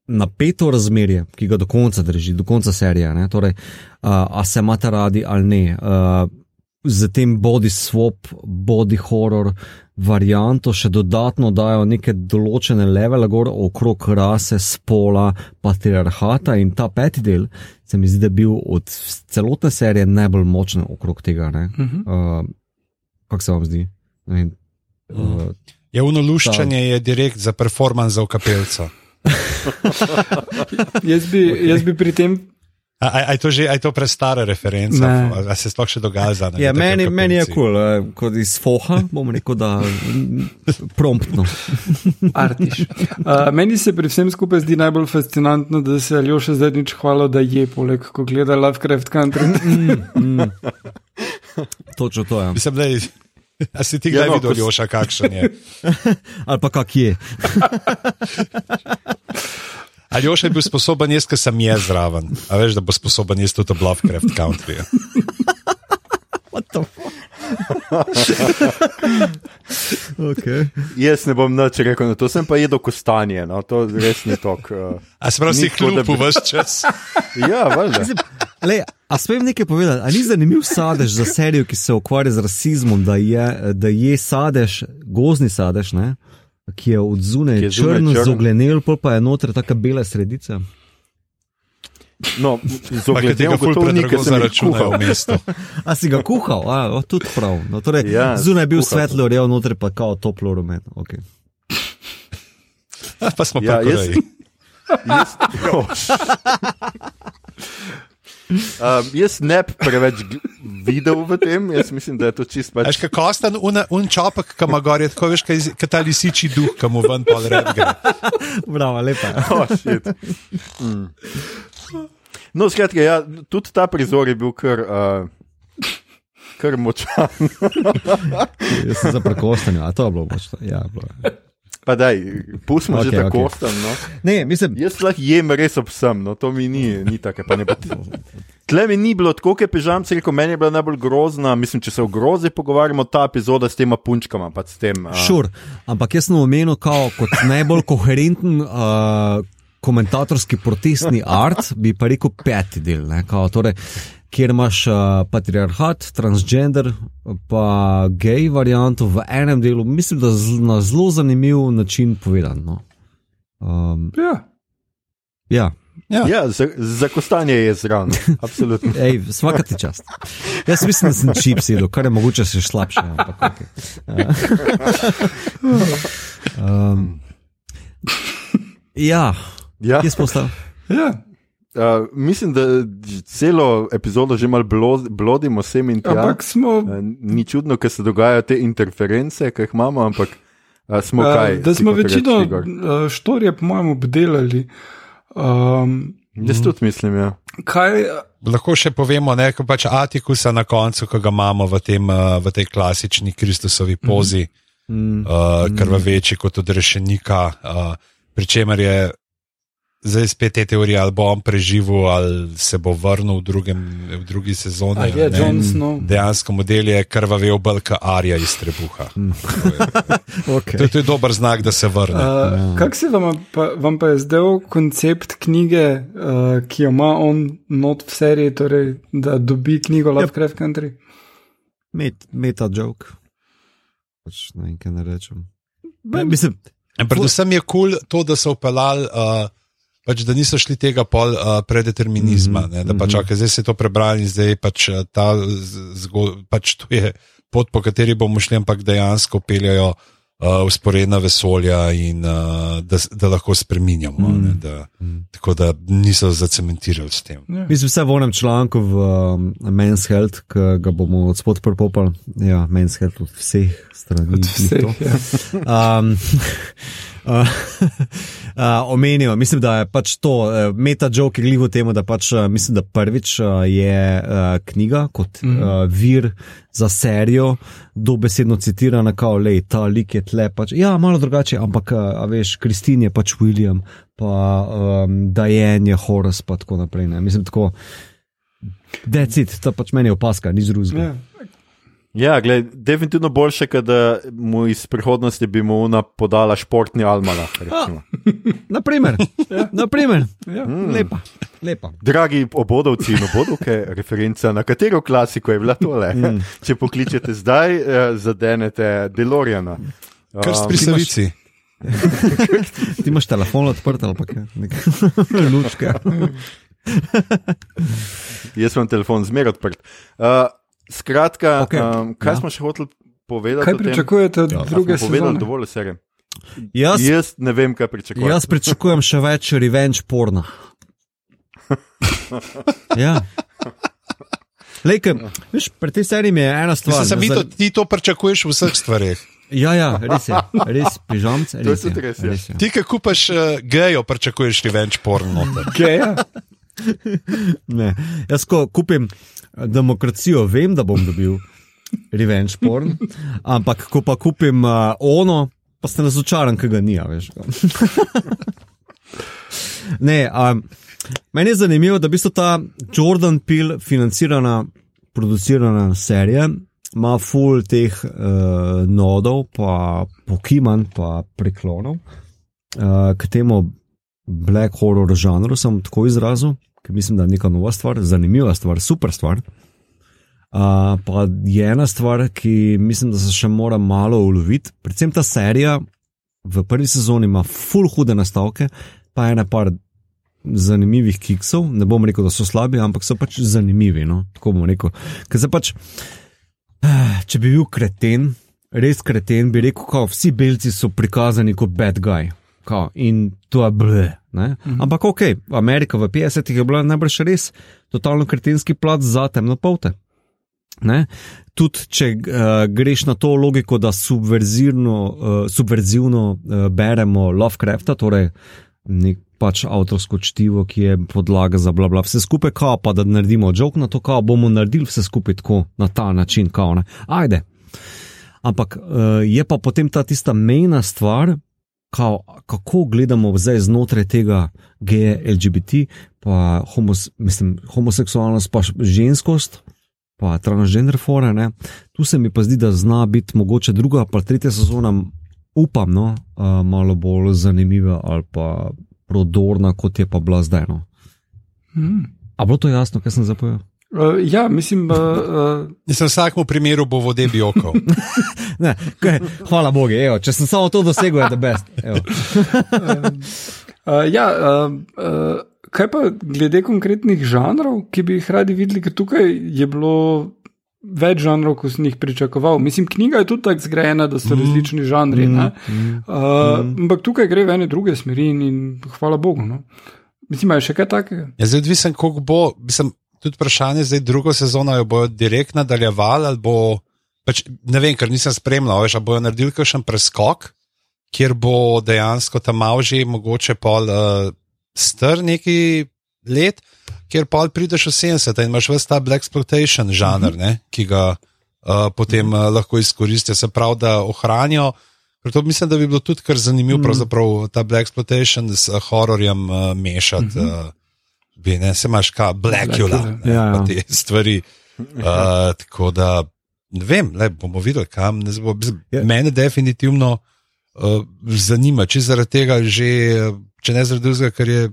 napeto razmerje, ki ga do konca drži, do konca serije. Torej, uh, a se imate radi ali ne. Uh, Z tem body swap, body horror varianto še dodatno dajo neke določene levele gor okrog rase, spola, patriarhata in ta peti del se mi zdi, da je bil od celotne serije najbolj močen okrog tega. Uh -huh. uh, Kako se vam zdi? Vem, uh, je unoluščanje, ta... je direkt za performance za kapelca. jaz, bi, jaz bi pri tem. Je to že to prestara referenca, ali se sploh še dogaja? Ja, meni, meni je kul, cool, uh, kot iz Foha, bom rekel, da promptno. Uh, meni se pri vsem skupaj zdi najbolj fascinantno, da se Aljo še zdaj nič hvalo, da je poleg, ko gleda Lovecraft Country. mm, mm. Točno to je. Ja. Mislim, da je. A si ti ga ja, no, videl, Joša, kakšen je? Ali pa kak je? Ali Joša je bil sposoben jaz, ker sem jaz zraven? A veš, da bo sposoben jaz tudi v Lovecraft Country? Okay. Jaz ne bom nič rekel, no, to sem pa jedel kostanje, no, to res ni tok. Uh, A se pravi, si kljub bi- vse čas. ja, valjda. Le, a smem nekaj povedati? A ni zanimiv sadež za serijo, ki se ukvarja z rasizmom, da je, da je sadež, gozni sadež, ne? ki je od zunaj črn, črn. zoglenel, pol pa je noter taka bela sredica. No, z Pa ki tega ogledom ful gotovnika predrago sem jih kuhal. v mestu. A si ga kuhal? A, o, tudi prav. No, torej, ja, zunaj je bil svetlo, rejo, noter pa kao toplo rumen. Okay. Pa smo Ja, jaz-. Jaz, oh. um, jaz ne bi preveč videl v tem, jaz mislim, da je to čist pač. Veš, kako ostan un, un čopek, ki ima gor, je tako veš, kaj ta lisiči duh, ki mu ven pol red gre. Bravo, lepa. Oh, shit. mm. No, skratka, ja, tudi ta prizor je bil kar, uh, kar močan. Jaz sem za prekostanje, a to je bilo močno. Ja, bilo. Pa daj, pustimo okay, že tako okay. no. Ne, mislim, Jaz lahko jem res ob vsem, no to mi ni, ni tako. Tle mi ni bilo tako, kot je pižamc rekel, meni je bila najbolj grozna. Mislim, če se o grozi pogovarjamo, ta epizoda s tema punčkama. Šur. Ampak jaz sem omenil kao, kot najbolj koherenten. Uh, Komentatorski protestni art, bi pa rekel peti del, ne, kao, torej, kjer imaš uh, patriarhat, transgender, pa gej varianto v enem delu, mislim, da z, na zelo zanimiv način povedan. No. Um, Ja. ja, Ja. Ja, za, za kostanje je zraven, absolutno. Ej, vsaka ti čast. Jaz mislim, da sem čip sedel, kar je mogoče še slabše. Ampak, okay. um, ja, Ja, kje smo ostali? Ja. uh, mislim, da celo epizodo že malo blo- blodimo sem in tja. Ampak smo. Uh, ni čudno, ker se dogajajo te interference, ki jih imamo, ampak uh, smo kaj. Uh, da smo večino uh, štorije, po mojem, obdelali. Um, Jaz tudi mislim, ja. kaj, Lahko še povemo, da je pač Atikusa na koncu, ki ga imamo v, tem, v tej klasični Kristusovi pozi, Mm, uh, krvaveči kot od rešenika, uh, pri čemer je zdaj spet te teorije, ali bo on preživel, ali se bo vrnil v, drugem, v drugi sezoni. je ne. Jon Snow? Dejansko model je krvavel belka Arja iz trebuha. okay. To, to je dober znak, da se vrne. Uh, Kako se vam pa, vam pa je zdel koncept knjige, uh, ki jo ima on not v seriji, torej, da dobi knjigo Lovecraft Country? Met, meta joke. Pač ne vem, kaj ne rečem. Ne, mislim, predvsem je kul cool to, da so upeljali. Uh, Pač, da niso šli tega pol uh, predeterminizma, mm -hmm. da pač, okay, zdaj se je to prebrali in zdaj pač ta zgodba, pač to je pot, po kateri bomo šli, ampak dejansko peljajo uh, usporedna vesolja in uh, da, da lahko spreminjamo. Mm. Ne, da, tako da niso zacementirali s tem. Ja. mislim, vse v onem članku v um, Men's Health, ki ga bomo od spod prepopali. Ja, Men's Health od vseh strani. Od vseh, ja. Um, uh, uh, omenijo, mislim, da je pač to uh, meta joke gljivo temu, da pač uh, mislim, da prvič uh, je uh, knjiga kot mm. uh, vir za serijo dobesedno citirana, kao le ta lik je tle. Pač, ja, malo drugače, ampak uh, a veš, Kristin je pač William, pa um, Diane je Horace, pa tako naprej. Ne. Mislim, tako. Decid, to pač meni je opaska, ni zruzga. Ja. Ja, gled, definitivno boljše, da mu iz prihodnosti bi mu ona podala športni recimo. Naprimer, Ja. naprimer. Ja. lepa, lepa. Dragi obodovci in obodovke, referenca na katero klasiko je bila tole. Mm. Če pokličete zdaj, eh, zadenete Deloriana. Krst Um, pri Savici. Ti imaš telefon odprt ali pa kaj? Lučke. Jaz imam telefon zmeraj odprt. Uh, skratka, okay. um, kaj ja. smo še hoteli povedati? Kaj pričakujete od Ja, druge sezone? dovolj serije. Jaz, Jaz ne vem, kaj pričakujem. jaz pričakujem še več revenge porna. Ja. Lejke, veš, pri tej seriji mi je ena stvar. Mislim, ne, mi za- to, ti to pričakuješ v vseh stvareh. Ja, ja, res je, res pižamc. To je res, ja. je. Ti, ki kupaš uh, gejo, pričakuješ revenge porn noter. Geja? Ne. Jaz, ko kupim eh, demokracijo, vem, da bom dobil revenge porn, ampak ko pa kupim uh, ono, pa ste razočaran, ker ga ni, veš. ne, um, meni je zanimivo, da v bistvu ta Jordan Peele financirana, producirana serija ima full teh uh, nodov, pa pokiman, pa preklonov. Uh, k temu black horror žanru sem tako izrazil, ker mislim, da je neka nova stvar, zanimiva stvar, super stvar. Uh, pa je ena stvar, ki mislim, da se še mora malo uloviti. Predvsem ta serija v prvi sezoni ima full hude nastavke, pa ena par zanimivih kiksov. Ne bom rekel, da so slabi, ampak so pač zanimivi. No? Tako bom rekel. Ker se pač, če bi bil kreten, res kreten, bi rekel, da vsi belci so prikazani kot bad guy. Kao, in to je ble. Mhm. Ampak ok, Amerika v 50-ih je bila najbrž res totalno kretenski plat za temno polte. Ne? Tudi če uh, greš na to logiko, da subverzivno, uh, subverzivno uh, beremo Lovecrafta, torej nek pač avtorsko čtivo, ki je podlaga za bla bla, vse skupaj, kao pa da naredimo jok na to, kao bomo naredili vse skupaj tako na ta način, kao ne. Ajde. Ampak uh, je pa potem ta tista mejna stvar, kao, kako gledamo zdaj znotraj tega geja LGBT, pa homos, mislim, homoseksualnost, pa ženskost pa transgender fora. Ne. Tu se mi pa zdi, da zna biti mogoče druga, pa tretja sezona, upam, no, uh, malo bolj zanimiva ali pa prodorna, kot je pa bila zdaj. No. Hmm. A bo to jasno, kaj sem zapovedal? Uh, ja, mislim, da. Uh, uh... V vsakem primeru bo vode bi oko. hvala Bogu, evo, če sem samo to dosegel, je to best. uh, uh, ja, uh, uh, kaj pa glede konkretnih žanrov, ki bi jih radi videli, ker tukaj je bilo več žanrov, kot sem jih pričakoval. Mislim, knjiga je tudi tako zgrajena, da so mm. različni žanri. Mm. Mm. Uh, mm. Ampak tukaj gre v ene druge smeri in, in hvala Bogu. No. Mislim, je še kaj takega. Ja, zdaj, odvisen, koliko bo. Mislim, tudi vprašanje, zdaj drugo sezono jo bojo direkt nadaljevali ali bo. Pač, ne vem, ker nisem spremljal, ali bojo naredili kakšen preskok, kjer bo dejansko tam že mogoče pol. Uh, star neki let, kjer pa prideš v 70 in imaš vse ta black exploitation žanr, uh -huh. ne, ki ga uh, potem uh, lahko izkoristijo, se pravi, da ohranijo. To mislim, da bi bilo tudi kar zanimivo, uh -huh. ta black exploitation s uh, hororjem uh, mešati. Uh -huh. uh, bi, ne, se imaš kaj, Blackula, ja, ja. te stvari. Uh, tako da, ne vem, le bomo videli, kam ne bo. Yeah. Ja. Mene definitivno uh, zanima, če zaradi tega že. Uh, če ne zaradi tega, ker je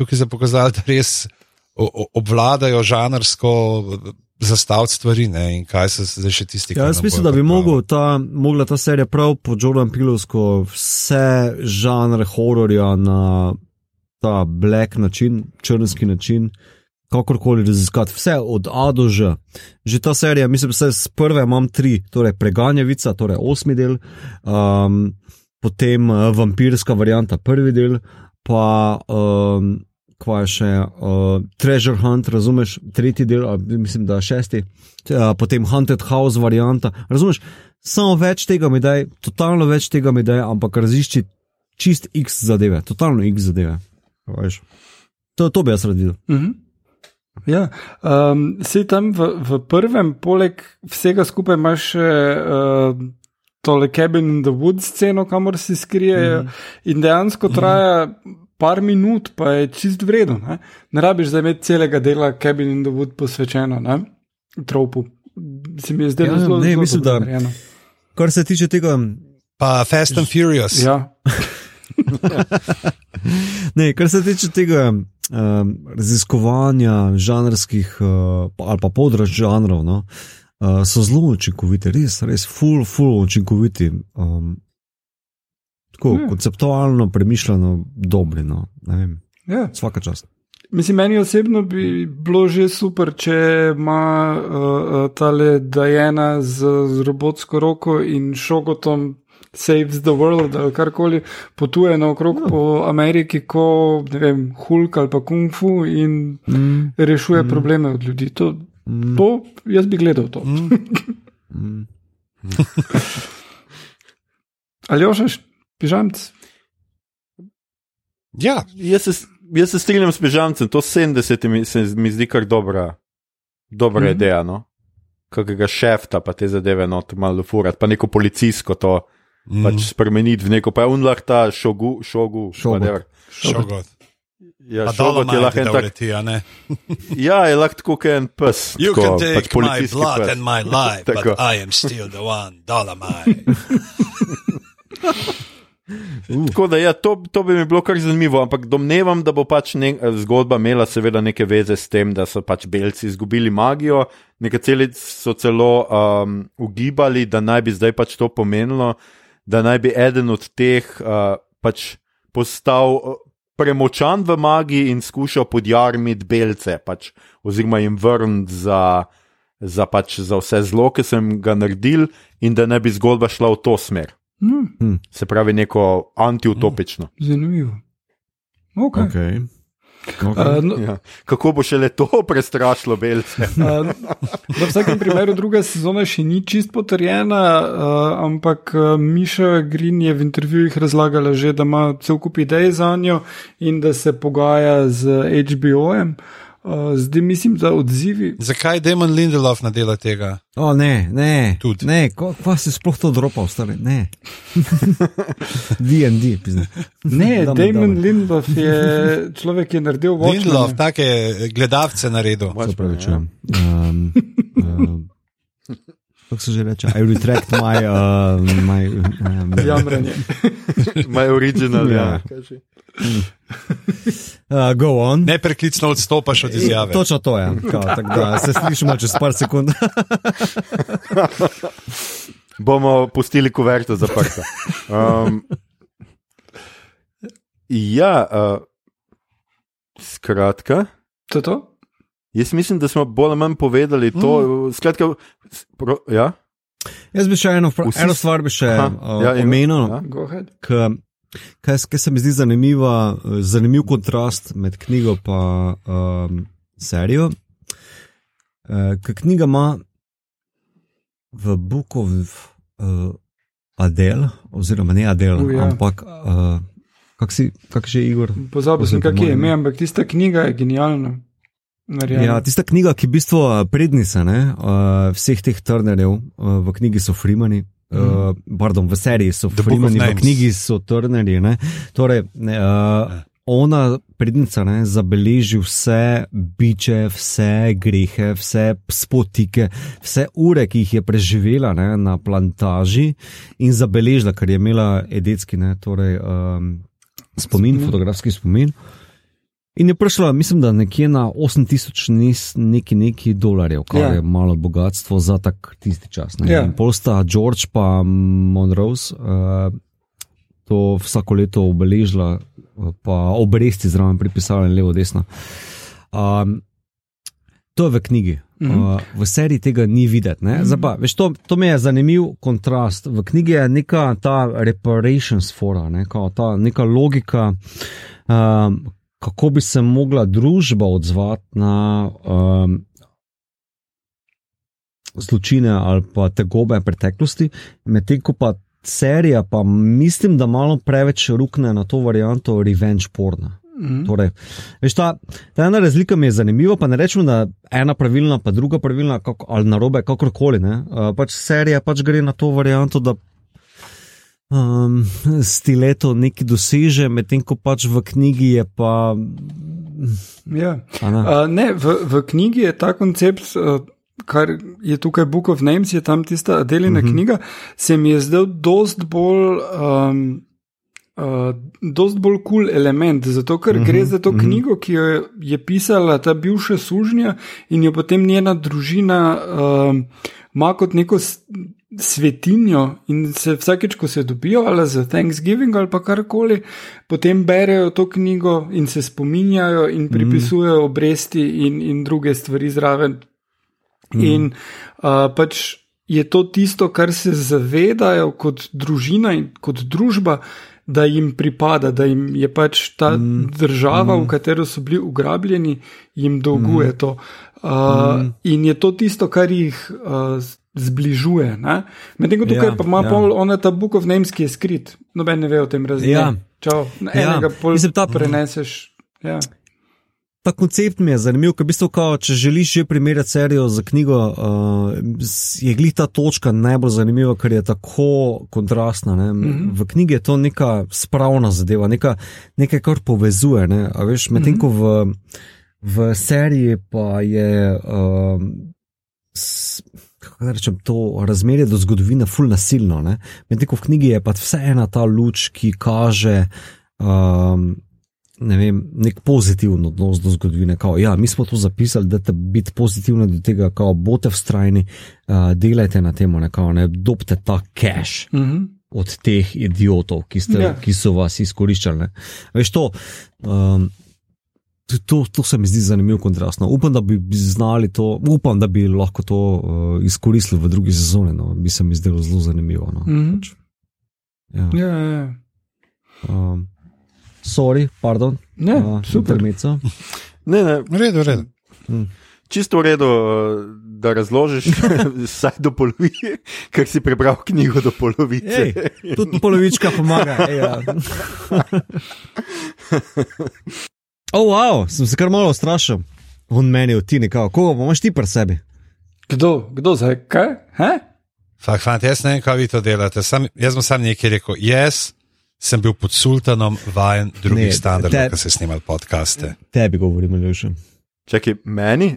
tukaj za pokazati, da res obvladajo žanrsko zastavljanje stvari ne, in kaj se zdaj še tisti. Ja, jaz mislim, da bi ta, mogla ta serija prav po Jordan Pilovsko vse žanre hororja na ta black način, črnski način. Kakorkoli raziskati, vse od A do Ž. Že ta serija, mislim, da z prve imam tri, torej preganjavica, torej osmi del, um, potem uh, vampirska varianta, prvi del, pa um, kva je še uh, Treasure Hunt, razumeš, tretji del, mislim, da šesti, uh, potem Haunted House varianta. Razumeš, samo več tega mi daj, totalno več tega mi daj, ampak razišči čist X zadeve, totalno X zadeve. To, to bi jaz radil. Mm -hmm. Ja, um, si tam v, v prvem, poleg vsega skupaj imaš še. Uh, tole cabin in the woods sceno, kamor se skrijejo. Mm -hmm. In dejansko traja mm -hmm. par minut, pa je čist vredno. Ne, ne rabiš zdaj imeti celega dela cabin in the woods posvečeno, ne? tropu. Se mi je zdelo ja, zelo ne, zelo mislim, da. Kar se tiče tega. Pa Fast and Furious. Ja. ne, kar se tiče tega um, raziskovanja žanrskih uh, ali pa področja žanrov. No, uh, so zelo učinkoviti, res, res, full, full učinkoviti. Um, tako hmm. konceptualno, premišljeno, dobro. No, ja. Vsaka čast. Mislim, meni osebno bi bilo že super, če ima uh, tale Dajena z, z robotsko roko in šogotom Saves the World ali karkoli potuje naokrog no. po Ameriki, ko ne vem, Hulk ali pa Kung Fu in mm. rešuje mm. probleme od ljudi. To, Mm. To, jaz bi gledal to. Mm. mm. Ali ošeš, pižamc? Ja, jaz se, jaz se strinjam s pižamcem, to 70 mi, se mi zdi kar dobra, dobra mm -hmm. ideja. No? Kakega šefta, pa te zadeve, no, tu malo furat, pa neko policijsko to mm. pač spremeniti v neko, pa je unlah ta šogu, šogu, šogu. Šogu. Ja, šogot je lahko en tak. ne? Ja, je lahko tako kot en pes. You tako, can take pač my blood pes. and my life, Tako. but I am still the one, Dolomite. Tako da, ja, to, to bi mi bilo kar zanimivo, ampak domnevam, da bo pač ne, zgodba imela seveda neke veze s tem, da so pač belci izgubili magijo. Nekateri so celo um, ugibali, da naj bi zdaj pač to pomenilo, da naj bi eden od teh uh, pač postal uh, premočan v magiji in skušal podjarmiti belce, pač, oziroma jim vrniti za, za, pač, za vse zlo, ki sem ga naredil, in da naj bi zgodba šla v to smer. Hm, Se pravi, neko antiutopično. zanimivo. Okay. Okay. Uh, Okay. no, Ja. Kako bo šele to prestrašilo belce? Uh, v vsakem primeru druga sezona še ni čist potrjena, uh, ampak Miša Green je v intervjujih razlagala že, da ima cel kup idej za njo in da se pogaja z HBO-jem. Uh, zdaj mislim, da odzivi. Zakaj Damon Lindelof ne dela tega? O, ne, ne. Tudi. Ne, ko, kva si sploh to dropal, stari? Ne. DD, pizne. Ne, Damo, Damon damo. Lindelof je človek, ki je naredil Lindelof, Watchmen. take gledalce naredil. Se pravi, če. Um, um, kako se že reče? I retract my. Uh, my um, Jamranje. Moj original, ja. Ja. kaži. uh, go on. Nepreklicno odstopaš od izjave. Točno to je. Kao, tako da se slišimo čez par sekund. Bomo pustili kuverto zaprto. Um, ja, uh, skratka. To je to? Jaz mislim, da smo bolj ali manj povedali to. Mm. Skratka, pro, ja? Jaz bi še eno, Vsi eno stvar bi še Aha, uh, ja, omenil. ja. Kaj, kaj se mi zdi zanimiva, eh, zanimiv kontrast med knjigo in um, serijo. Uh, Ker knjiga ima v Book of uh, Adel, oziroma ne Adel, U, ja. ampak uh, kak si, kak že Igor? Pozabil sem, kak je ime, ampak tista knjiga je genialna. Narejena. Ja, tista knjiga, ki je v bistvu eh, prednica ne, uh, vseh teh trnerjev, uh, v knjigi so Freemani. Uh, pardon, v seriji so Freemani, v knjigi so Turnerji. ne. Torej, uh, ona, prednica, ne, zabeleži vse biče, vse grehe, vse spotike, vse ure, ki jih je preživela ne, na plantaži in zabeležila, ker je imela edetski ne, torej, um, spomin, fotografski spomin. In je prišla, mislim, da nekje na 8000 nis- neki, neki dolarjev, kar Ja. je malo bogatstvo za tak tisti čas. ne. Ja. In pol sta George pa Monrose uh, to vsako leto obeležila, uh, pa obresti zraven pripisala levo, desno. Um, to je v knjigi. Mhm. Uh, v seriji tega ni videti. ne. Zdaj Pa, veš, to, to mi je zanimiv kontrast. V knjigi je neka ta reparations fora, ne, kao ta neka logika, um, kako bi se mogla družba odzvati na um, zločine ali pa tegobe preteklosti, medtem ko pa serija, pa mislim, da malo preveč rukne na to varianto revenge porna. Mhm. Torej, veš, ta, ta ena razlika mi je zanimiva, pa ne rečem, da ena pravilna, pa druga pravilna, kako, ali narobe, kakorkoli. ne. Uh, pač serija pač gre na to varianto, da um, stileto nekaj doseže, medtem ko pač v knjigi je pa. Ja. Uh, ne, v, v knjigi je ta koncept, uh, kar je tukaj Book of Names, je tam tista Adelina uh -huh. knjiga, se mi je zdel dost bolj. Um, Uh, dost bolj kul cool element, zato ker uh -huh, gre za to uh -huh. knjigo, ki jo je, je pisala ta bivša sužnja in jo potem njena družina uh, ima kot neko svetinjo in se vsakeč, ko se dobijo ali za Thanksgiving ali pa karkoli, potem berejo to knjigo in se spominjajo in pripisujejo obresti in, in druge stvari zraven. In uh, pač je to tisto, kar se zavedajo kot družina in kot družba, da jim pripada, da jim je pač ta mm. država, mm. v katero so bili ugrabljeni, jim dolguje mm. to. Uh, mm. In je to tisto, kar jih uh, zbližuje. ne. Medtem ko tukaj Ja, ja, pa ima ja. ja. pol ona ta Book of Names, ki je skrit, noben ne ve o tem razmerju. Ja. Čau, Ja. enega pol Mislim, ta- preneseš. Ja. ta koncept mi je zanimiv, ker v bistvu, kao, če želiš že primerjati serijo za knjigo, uh, je glih ta točka najbolj zanimiva, ker je tako kontrastna. Mm -hmm. V knjigi je to neka spravna zadeva, neka, nekaj, kar povezuje. Ne? Medtem mm -hmm. ko v, v seriji pa je. Uh, s, Kako rečem, to razmerje do zgodovine fully nasilno. Medtem ko v knjigi je pa vseeno ta luč, ki kaže um, ne vem, nek pozitiven odnos do zgodovine. Kao, ja, mi smo to zapisali, da te biti pozitivni do tega, kako boste vztrajni, uh, delajte na tem, ne dobite ta cash. Mm -hmm. Od teh idiotov, ki, ste, ja. ki so vas izkoriščali. Veš, to, um, to, to se mi zdi zanimivo, kontrastno. Upam, da bi znali to, upam, da bi lahko to uh, izkoristili v drugi sezoni. No. Bi se mi zdelo zelo zanimivo. No. Mm -hmm. pač, ja, ja, ja. Um, sorry, pardon, ne, uh, super mico. Ne, ne, v redu, v redu. Hmm. Čisto v redu, da razložiš, vsaj do polovice, ker si prebral knjigo do polovice. Ej, tudi polovička pomaga. Ej, ja. oh, wow, sem se kar malo strašil. On meni v tini, kako imaš ti pri sebi? Kdo, kdo zdaj, kaj? Fak, fant, jaz ne vem, kaj vi to delate. Sam, jaz sem sam nekaj rekel. Jaz sem bil pod sultanom vajen drugih standardov, ki se snimali podcaste. Tebi govorim, Ljuša. Čakaj, meni?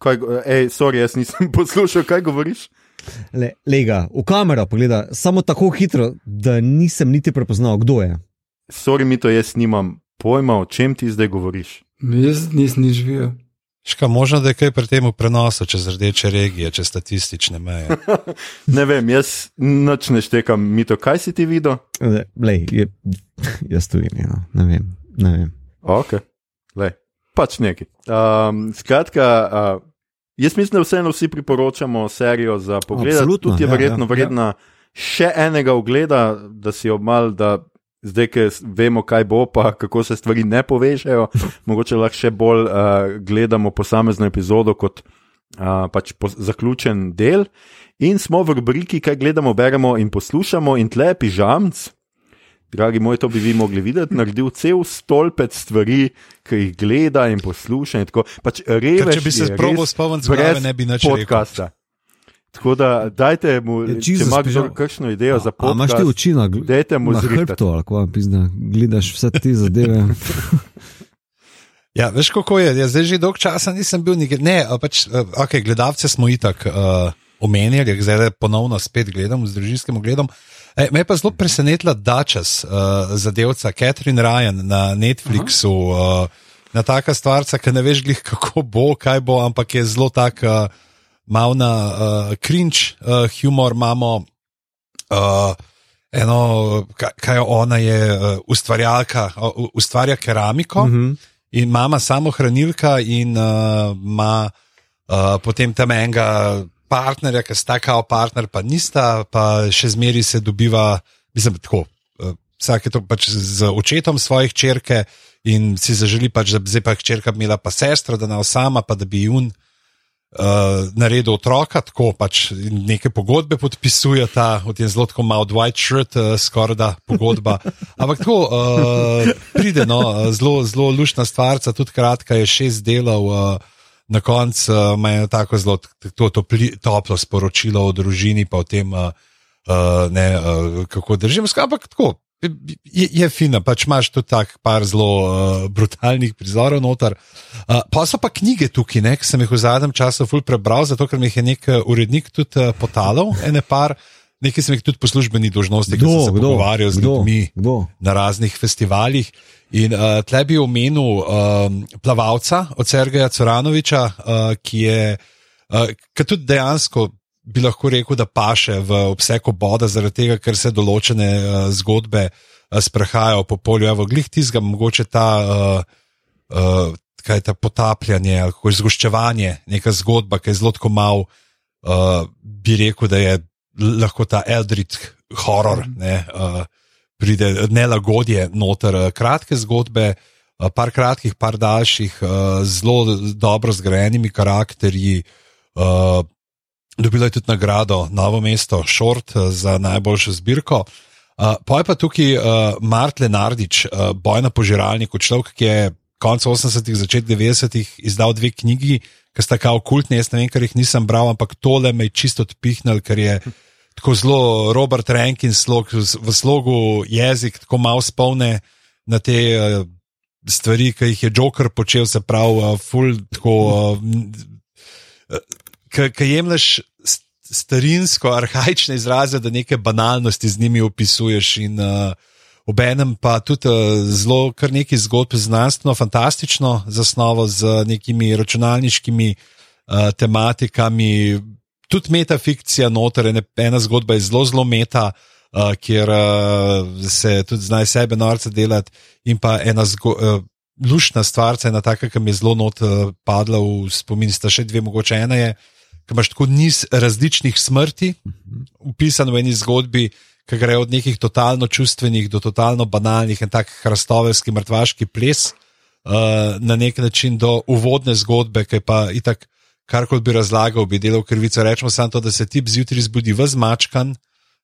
Kaj, ej, sorry, jaz nisem poslušal, kaj govoriš. Le, lega, v kamero pogleda, samo tako hitro, da nisem niti prepoznal, kdo je. Sorry, mi to jaz nimam pojma, o čem ti zdaj govoriš. Jaz nisem nič videl. Ška, možno, da je kaj pri tem prenosu čez rdeče regije, čez statistične meje. ne vem, jaz noč ne štekam, mi to, kaj si ti videl? Lej, je, jaz tu vidim, no. ne vem. Ne vem. Ok, Lej. pač neki. Um, skratka, uh, jaz mislim, da vseeno vsi priporočamo serijo za pogled. Tudi je ja, verjetno ja, ja. vredna ja. še enega ogleda, da si obmal, da zdaj, ki vemo, kaj bo, pa kako se stvari ne povežejo, mogoče lahko še bolj uh, gledamo posamezno epizodo kot uh, pač po, zaključen del. In smo v rubriki, kaj gledamo, beremo in poslušamo, in tle pižamc. Dragi moj, to bi vi mogli videti, naredil cel stolpec stvari, ki jih gleda in posluša. In pač revež, če bi se sprobil spomniti, brez ne bi nič podcasta. Rekel. Tako da, dajte mu, je, če ima kdo kakšno idejo za pot. Imaš ti oči na glavi? Dajte mu ali kva pizda, gledaš vse te zadeve. ja, veš, kako je, jaz zdaj že dolg časa nisem bil nikjer. Ne, pač, ok, gledalce smo itak uh, omenjali, zdaj ponovno spet gledam z družinskim ogledom. E, me je pa zelo presenetila Dačas, uh, zadevca Catherine Ryan na Netflixu, uh, na taka stvarca, ki ne veš, glih, kako bo, kaj bo, ampak je zelo tak. Uh, malo na uh, cringe uh, humor imamo. Uh, eno, kaj, kaj ona je, uh, ustvarjalka, uh, ustvarja keramiko mm -hmm. in mama samo hranilka in ima uh, uh, potem tam enega partnerja, ki sta kao partner, pa nista, pa še zmeri se dobiva, mislim, tako. Uh, Vsak je to pač z očetom svojih črke in si zaželi, pač, da bi zdaj pa črka imela pa sestro, da ne osama, pa da bi jun uh, uh, naredil otroka, tako pač neke pogodbe podpisuje ta, od je zelo tako malo white shirt, uh, skoraj da pogodba. Ampak tako uh, pride, no, zelo, zelo lušna stvar, tudi kratka je šest delov. Uh, Na koncu uh, imajo tako zelo to, to pli, toplo sporočilo o družini, pa o tem, uh, uh, ne, uh, kako držimo. Ampak tako, je, je fina, pač imaš tudi tako par zelo uh, brutalnih prizorov noter. Uh, pa so pa knjige tukaj, ki sem jih v zadnjem času ful prebral, zato ker mi jih je nek urednik tudi uh, potalal, ene par. Nekaj sem jih tudi po službeni dožnosti, ki sem se pogovarjal z ljudmi na raznih festivalih. In uh, tle bi omenil um, plavalca od Sergeja Coranoviča, uh, ki je uh, ki tudi dejansko bi lahko rekel, da paše v obseg voda, zaradi tega, ker se določene uh, zgodbe uh, sprehajajo po polju. Evo, glih tizga, mogoče ta, uh, uh, kaj je ta potapljanje kako izgoščevanje, neka zgodba, ki je zelo tako mal, uh, bi rekel, da je lahko ta eldrit horor, ne, uh, pride nelagodje noter, uh, kratke zgodbe. Par kratkih, par daljših, zelo dobro zgrajenimi karakterji, Dobila je tudi nagrado Novo mesto Short eh, za najboljšo zbirko. Uh, pa je pa tukaj uh, Mart Lenardič, uh, boj na požiralniku, človek, ki je konec 80-ih, začetek 90-ih izdal dve knjigi, ki sta kao kultni. Jaz ne vem, ker jih nisem bral, ampak tole me je čisto odpihnil, ker je tako zelo Robert Rankin slog, v slogu jezik, tako malo spolne na te. Uh, Stvari, ki jih je Joker počel, se pravi, uh, ful, tako, uh, ki jemliš starinsko, arhajične izraze, da neke banalnosti z njimi opisuješ. In uh, obenem pa tudi uh, zelo, kar nekaj zgodb znanstveno, fantastično zasnovo z nekimi računalniškimi uh, tematikami, tudi metafikcija noter, ena, ena zgodba je zelo, zelo meta. Uh, kjer uh, se tudi znaj sebe norce delati, in pa ena zgo, uh, lušna stvar, ena taka, ki mi je zelo not uh, padla v spomin, sta še dve, mogoče ena je, uh, ki imaš tako niz različnih smrti, upisan v eni zgodbi, ki gre od nekih totalno čustvenih do totalno banalnih in tako hrastovelski mrtvaški ples, uh, na nek način do uvodne zgodbe, ki pa itak, kar kot bi razlagal, bi delal krivico. Rečemo samo to, da se ti zjutraj zbudi v zmačkan,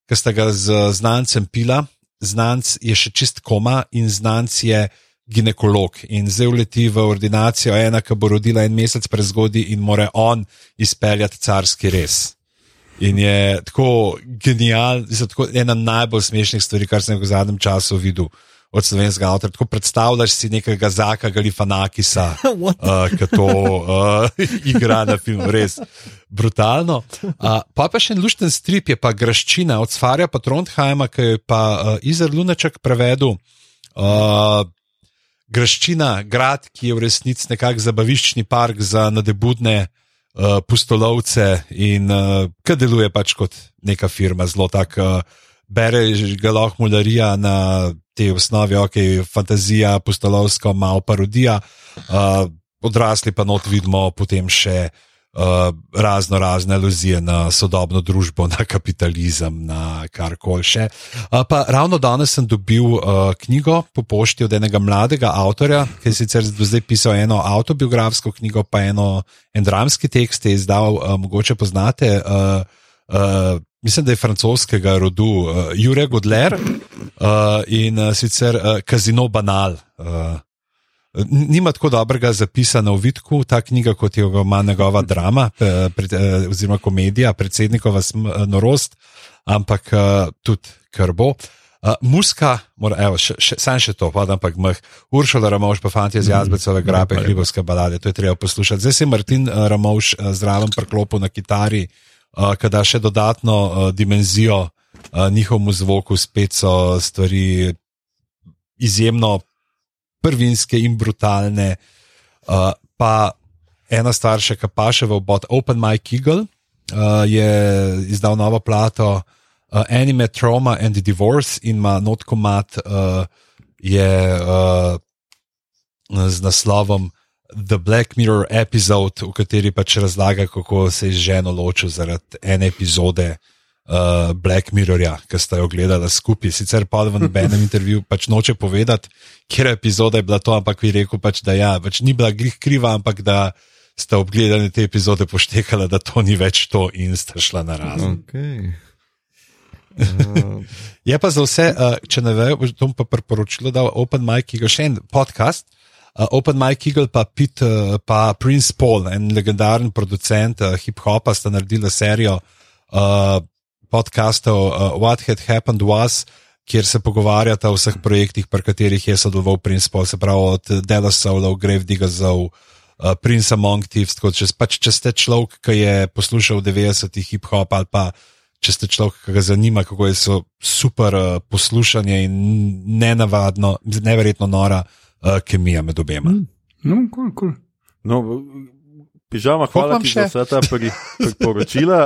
ki sta ga z znancem pila, znanc je še čist koma in znanc je ginekolog in zdaj uleti v ordinacijo ena, ki bo rodila en mesec prezgodaj in more on izpeljati carski res. In je tako genialen, tako ena najbolj smešnih stvari, kar sem v zadnjem času videl od slovenskega avtorja. Tako predstavljaš si nekega Zaka Galifanakisa, uh, ki to uh, igra na film, res brutalno. Uh, pa pa še en lušten strip je pa Graščina od Svarja pa Trondheima, ki je pa uh, Izar Lunaček prevedel. Uh, graščina, grad, ki je v resnici nekakšen zabaviščni park za nadebudne uh, pustolovce in uh, ki deluje pač kot neka firma, zelo tako. Uh, Bere ga lahko mularija na te osnovi, ok, fantazija, pustolovska, malo parodija, uh, odrasli pa not vidimo potem še uh, uh, razno razne aluzije na sodobno družbo, na kapitalizem, na kar koli še. Uh, pa ravno danes sem dobil uh, knjigo po pošti od enega mladega avtorja, ki je sicer zdaj pisal eno autobiografsko knjigo, pa eno en dramski tekst, je izdal, uh, mogoče poznate. Uh, uh, Mislim, da je francoskega rodu uh, Jure Godler uh, in uh, sicer uh, Kazino Banal. Uh, nima tako dobrega zapisana v vidku, ta knjiga, kot je ima njegova drama, pred, eh, oziroma komedija, predsednikova eh, norost, ampak eh, tudi krbo. Uh, muska, mora, evo, še, še, sam še to, pa ampak mh, Uršala Ramovš, pa fanti iz Jazbecove mhm. grape, hribovske balade, to je treba poslušati. Zdaj se Martin uh, Ramovš zraven prklopu na kitari, uh, kada še dodatno uh, dimenzijo uh, njihovemu zvoku, spet so stvari izjemno prvinske in brutalne. Uh, pa ena stvar, še ki pa še v obod, Open Mike Eagle uh, je izdal novo plato uh, Anime Trauma and Divorce in ima notkomat, uh, je uh, z naslovom The Black Mirror Episode, v kateri pač razlaga, kako se je ženo ločil zaradi ene epizode uh, Black Mirrorja, ki sta jo gledala skupaj. Sicer pa v nobenem intervjuju pač noče povedati, kje epizoda je bila to, ampak vi rekel pač, da ja, pač ni bila grih kriva, ampak da sta ob gledanju te epizode poštekala, da to ni več to in sta šla na razen. Okay. Uh. je pa za vse, uh, če ne veš, bom pa priporočil, da Open Mike je še en podcast. Uh, Open Mike Eagle, pa Pete, uh, pa Prince Paul, en legendaren producent uh, hip-hopa, sta naredila serijo uh, podkastov uh, What Had Happened Was, kjer se pogovarjata o vseh projektih, pri katerih je sodeloval Prince Paul, se pravi od Dela Soula, Grave Diggazov, uh, Prince Among Thieves. Če, pač, če ste človek, ki je poslušal 90-ih hip-hop ali pa če ste človek, ki ga zanima, kako je so super uh, poslušanje in nenavadno, neverjetno nora uh, kemija med obema. Mm. No, cool, cool. no, pižama, hvala ti za vse ta priporočila.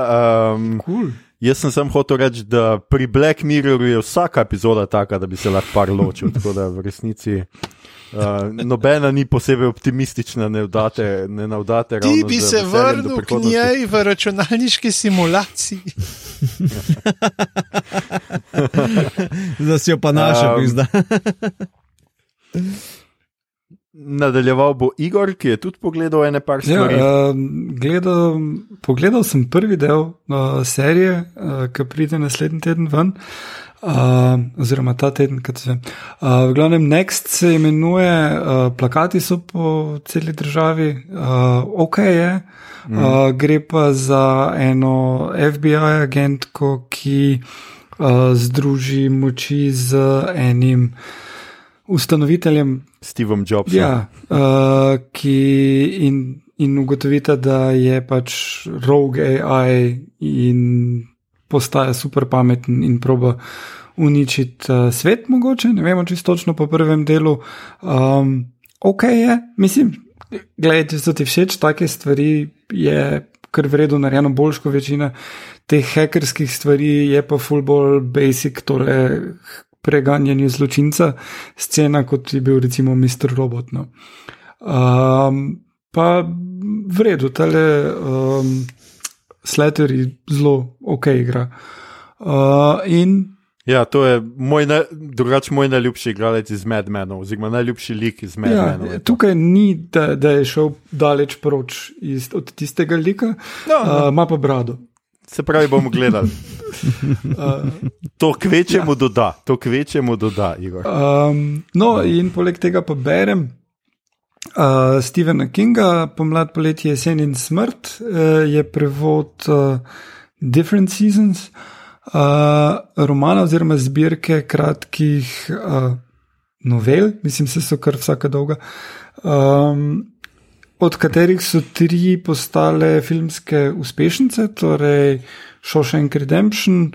Um, cool. Jaz sem samo hotel reči, da pri Black Mirroru je vsaka epizoda taka, da bi se lahko par ločil. Tako da v resnici uh, nobena ni posebej optimistična, ne vdate. Ne navdate Ti bi se vrnil k njej v računalniški simulaciji. Zdaj si jo pa našel, um, zdaj. Nadaljeval bo Igor, ki je tudi pogledal ene par Ja, stvari. uh, gledal, pogledal sem prvi del uh, serije, uh, ki pride naslednji teden ven, uh, oziroma ta teden, kot se. Uh, v glavnem, Next se imenuje, uh, plakati so po celi državi, uh, ok je. Uh, gre pa za eno FBI agentko, ki uh, združi moči z enim ustanoviteljem Stevom Jobsom. Ja, uh, ki in, in ugotovite, da je pač rogue AI in postaja super pameten in proba uničiti uh, svet, mogoče, ne vemo čisto točno po prvem delu. Um, ok je, mislim, gledaj, če so ti všeč take stvari, je kar vredno narejeno boljš kot večina teh hekerskih stvari, je pa full bolj basic, torej preganjanje zločinca, scena kot je bil recimo Mr. Robot. No. Um, pa v redu, tale um, Slaterji zelo ok igra. Uh, in Ja, to je moj, na, drugač moj najljubši igralec iz Mad Menov, oziroma najljubši lik iz Mad ja, Menov. tukaj ni, da, da je šel daleč proč iz, od tistega lika, No, no. uh, ima pa brado. Se pravi, bomo gledali. Uh, To kvečemu ja. doda, to kvečemu doda, Igor. Um, no, in poleg tega pa berem uh, Stephena Kinga, Pomlad, poletje, jesen in smrt, uh, je prevod uh, Different Seasons, uh, romana oziroma zbirke kratkih uh, novel, mislim, se so kar vsaka dolga. Um, Od katerih so tri postale filmske uspešnice, torej Shawshank Redemption,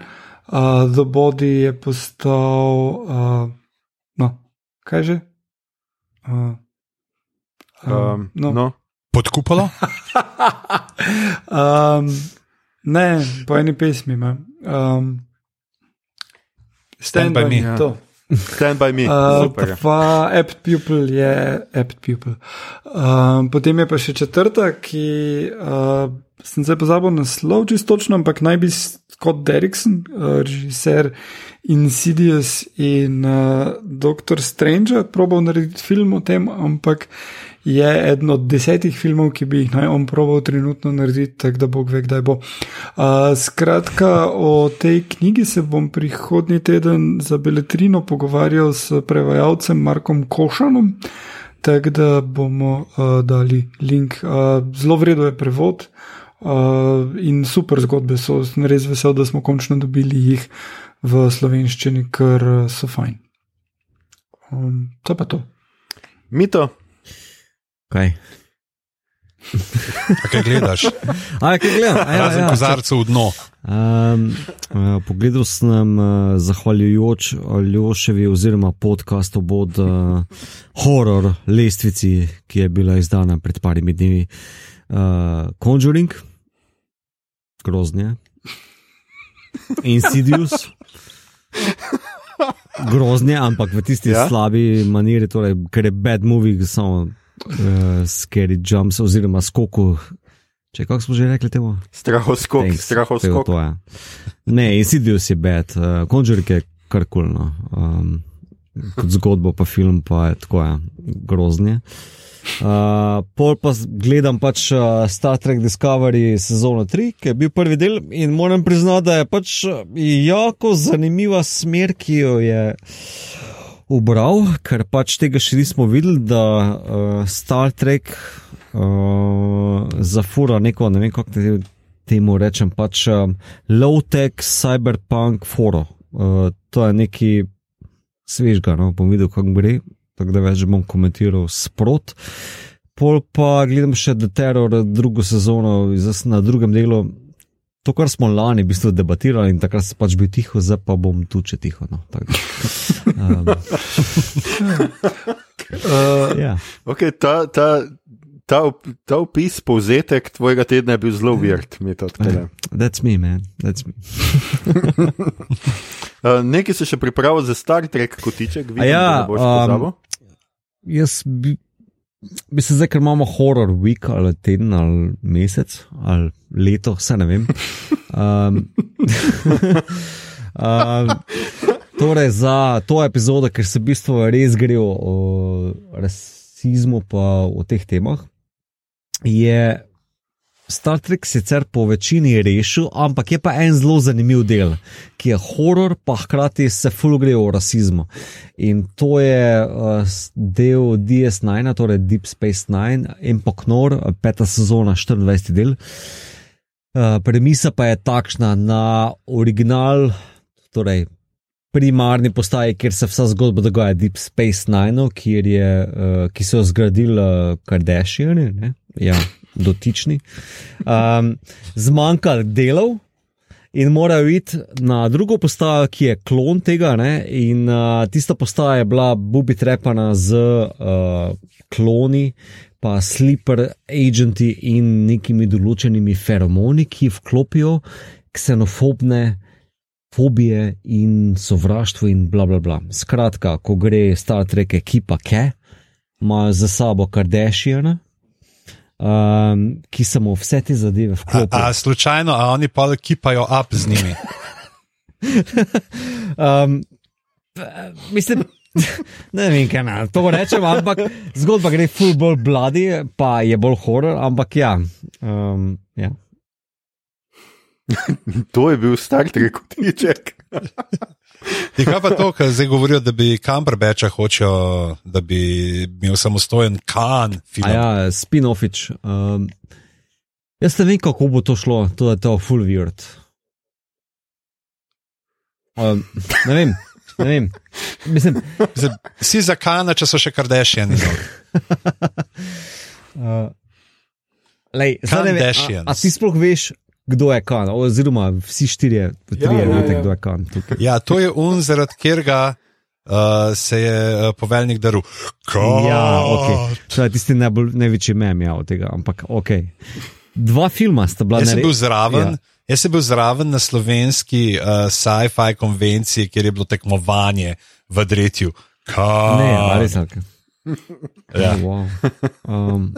uh, The Body je postal, uh, no, kaj že? Uh, Um, no. No. Pod kupolo? um, ne, po eni pesmi ima. Um, Stand by me. me. To. Stand by me, Uh, super. je. pa apt pupil je apt pupil. Um, potem je pa še četrta, ki uh, sem zdaj pozabil naslov, čisto točno, ampak naj bi Scott Derrickson, uh, režiser Insidious in uh, Doctor Strange, probal narediti film o tem, ampak je eden od desetih filmov, ki bi jih naj on probal trenutno narediti, tako da Bog ve, kdaj bo. Uh, skratka, o tej knjigi se bom prihodnji teden za Beletrino pogovarjal s prevajalcem Markom Košanom. Tako da bomo uh, dali link. Uh, zelo vredno je prevod uh, in super zgodbe so. Sem res vesel, da smo končno dobili jih v slovenščini, ker so fajn. Um, to pa to. Mito, Kaj? A Kaj gledaš? A, kaj gledam? A, ja, Razen ja. kozarcev v dno. Um, uh, pogledal sem, uh, zahvaljujoč Aljoševi oziroma podkastu bod uh, horror lestvici, ki je bila izdana pred parimi dnevi. Uh, Conjuring, groznje, Insidious, groznje, ampak v tisti Ja. slabi maniri, torej, ker je bad movie, samo uh, scary jumps oziroma skoku. Če kako smo že rekli temu? strahoskok, Thanks, strahoskok. To je. Ne, Insidious je bed, uh, Conjuring je kar kul. No. Um, kot zgodbo, pa film pa je tako je, groznje. Uh, pol pa gledam pač uh, Star Trek Discovery sezono 3, ki je bil prvi del in moram priznati, da je pač uh, jako zanimiva smer, ki jo je ubral, ker pač tega še nismo videli, da uh, Star Trek uh, zafura neko, ne vem kako te, temu rečem, pač um, low-tech cyberpunk foro. Uh, to je neki svežga, no, bom videl, kako gre, tako da več bom komentiral sprot. Pol pa gledam še The Terror, drugo sezono, zdaj na drugem delu. To, kar smo lani v bistvu debatirali, in takrat sem pač bil tiho, zdaj pa bom tu če tiho. No, tako da. um, Uh, ja. Okay, ta, ta, ta, op- ta opis, povzetek tvojega tedna je bil zelo weird, mi to odkrijem. That's me, man. That's me. Uh, nekaj se še pripravlja za Star Trek kotiček, vidim, ja, da boš um, pozabil. Jaz bi, se zdaj, ker imamo horror week ali teden ali mesec ali leto, vse ne vem. Um, um, torej, za to epizodo, ker se v bistvu res gre o, rasizmu, pa o teh temah, je Star Trek sicer po večini rešil, ampak je pa en zelo zanimiv del, ki je horor, pa hkrati se fulgre o rasizmu. In to je uh, del DS9, torej Deep Space Nine, in poknor, peta sezona, 24 del. Uh, premisa pa je takšna na original, torej primarni postaji, kjer se vsa zgodba dogaja, Deep Space Nine, kjer je, uh, ki so jo zgradili uh, Kardashiani, ja, dotični, um, zmanjkalo delov. In morajo iti na drugo postajo, ki je klon tega, ne? in uh, tista postaja je bila bubi trepana z uh, kloni, pa sleeper agenti in nekimi določenimi feromoni, ki vklopijo ksenofobne fobije in sovraštvo in bla bla bla. Skratka, ko gre Star Trek ekipa Ke, imajo za sabo Kardashiana. Um, ki samo vse te zadeve vklopijo. A, a slučajno, a oni pa kipajo up z njimi. um, mislim, ne vem, kaj naj to rečem, ampak zgodba gre full bolj bloody, pa je bolj horror, ampak ja. Um, ja. to je bil star trek, kotiček. Je kaj pa to, kar zdaj govorijo, da bi Cumberbatcha hočejo, da bi imel samostojen kan film? Ja, spin-offič. Um, jaz ne vem, kako bo to šlo, to je to full weird. Um, ne vem. Ne vem. Mislim, Zdaj, si za kana, če so še kardešjani. uh, lej, zdaj ne vem, a, a ti sploh veš, kdo je kan, oziroma vsi štirje, trije ja, veste, ja. kdo je kan. Tukaj. Ja, to je un, zaradi katerega uh, se je uh, poveljnik daril. Kot. Ja, ok. To je tisti najbolj, največji mem ja, od tega, ampak ok. Dva filma sta bila Jaz sem bil zraven. Ja. Jaz sem bil zraven na slovenski uh, sci-fi konvenciji, kjer je bilo tekmovanje v Dretju. Kaj? Ne, ali res. Ja. Oh, wow. um,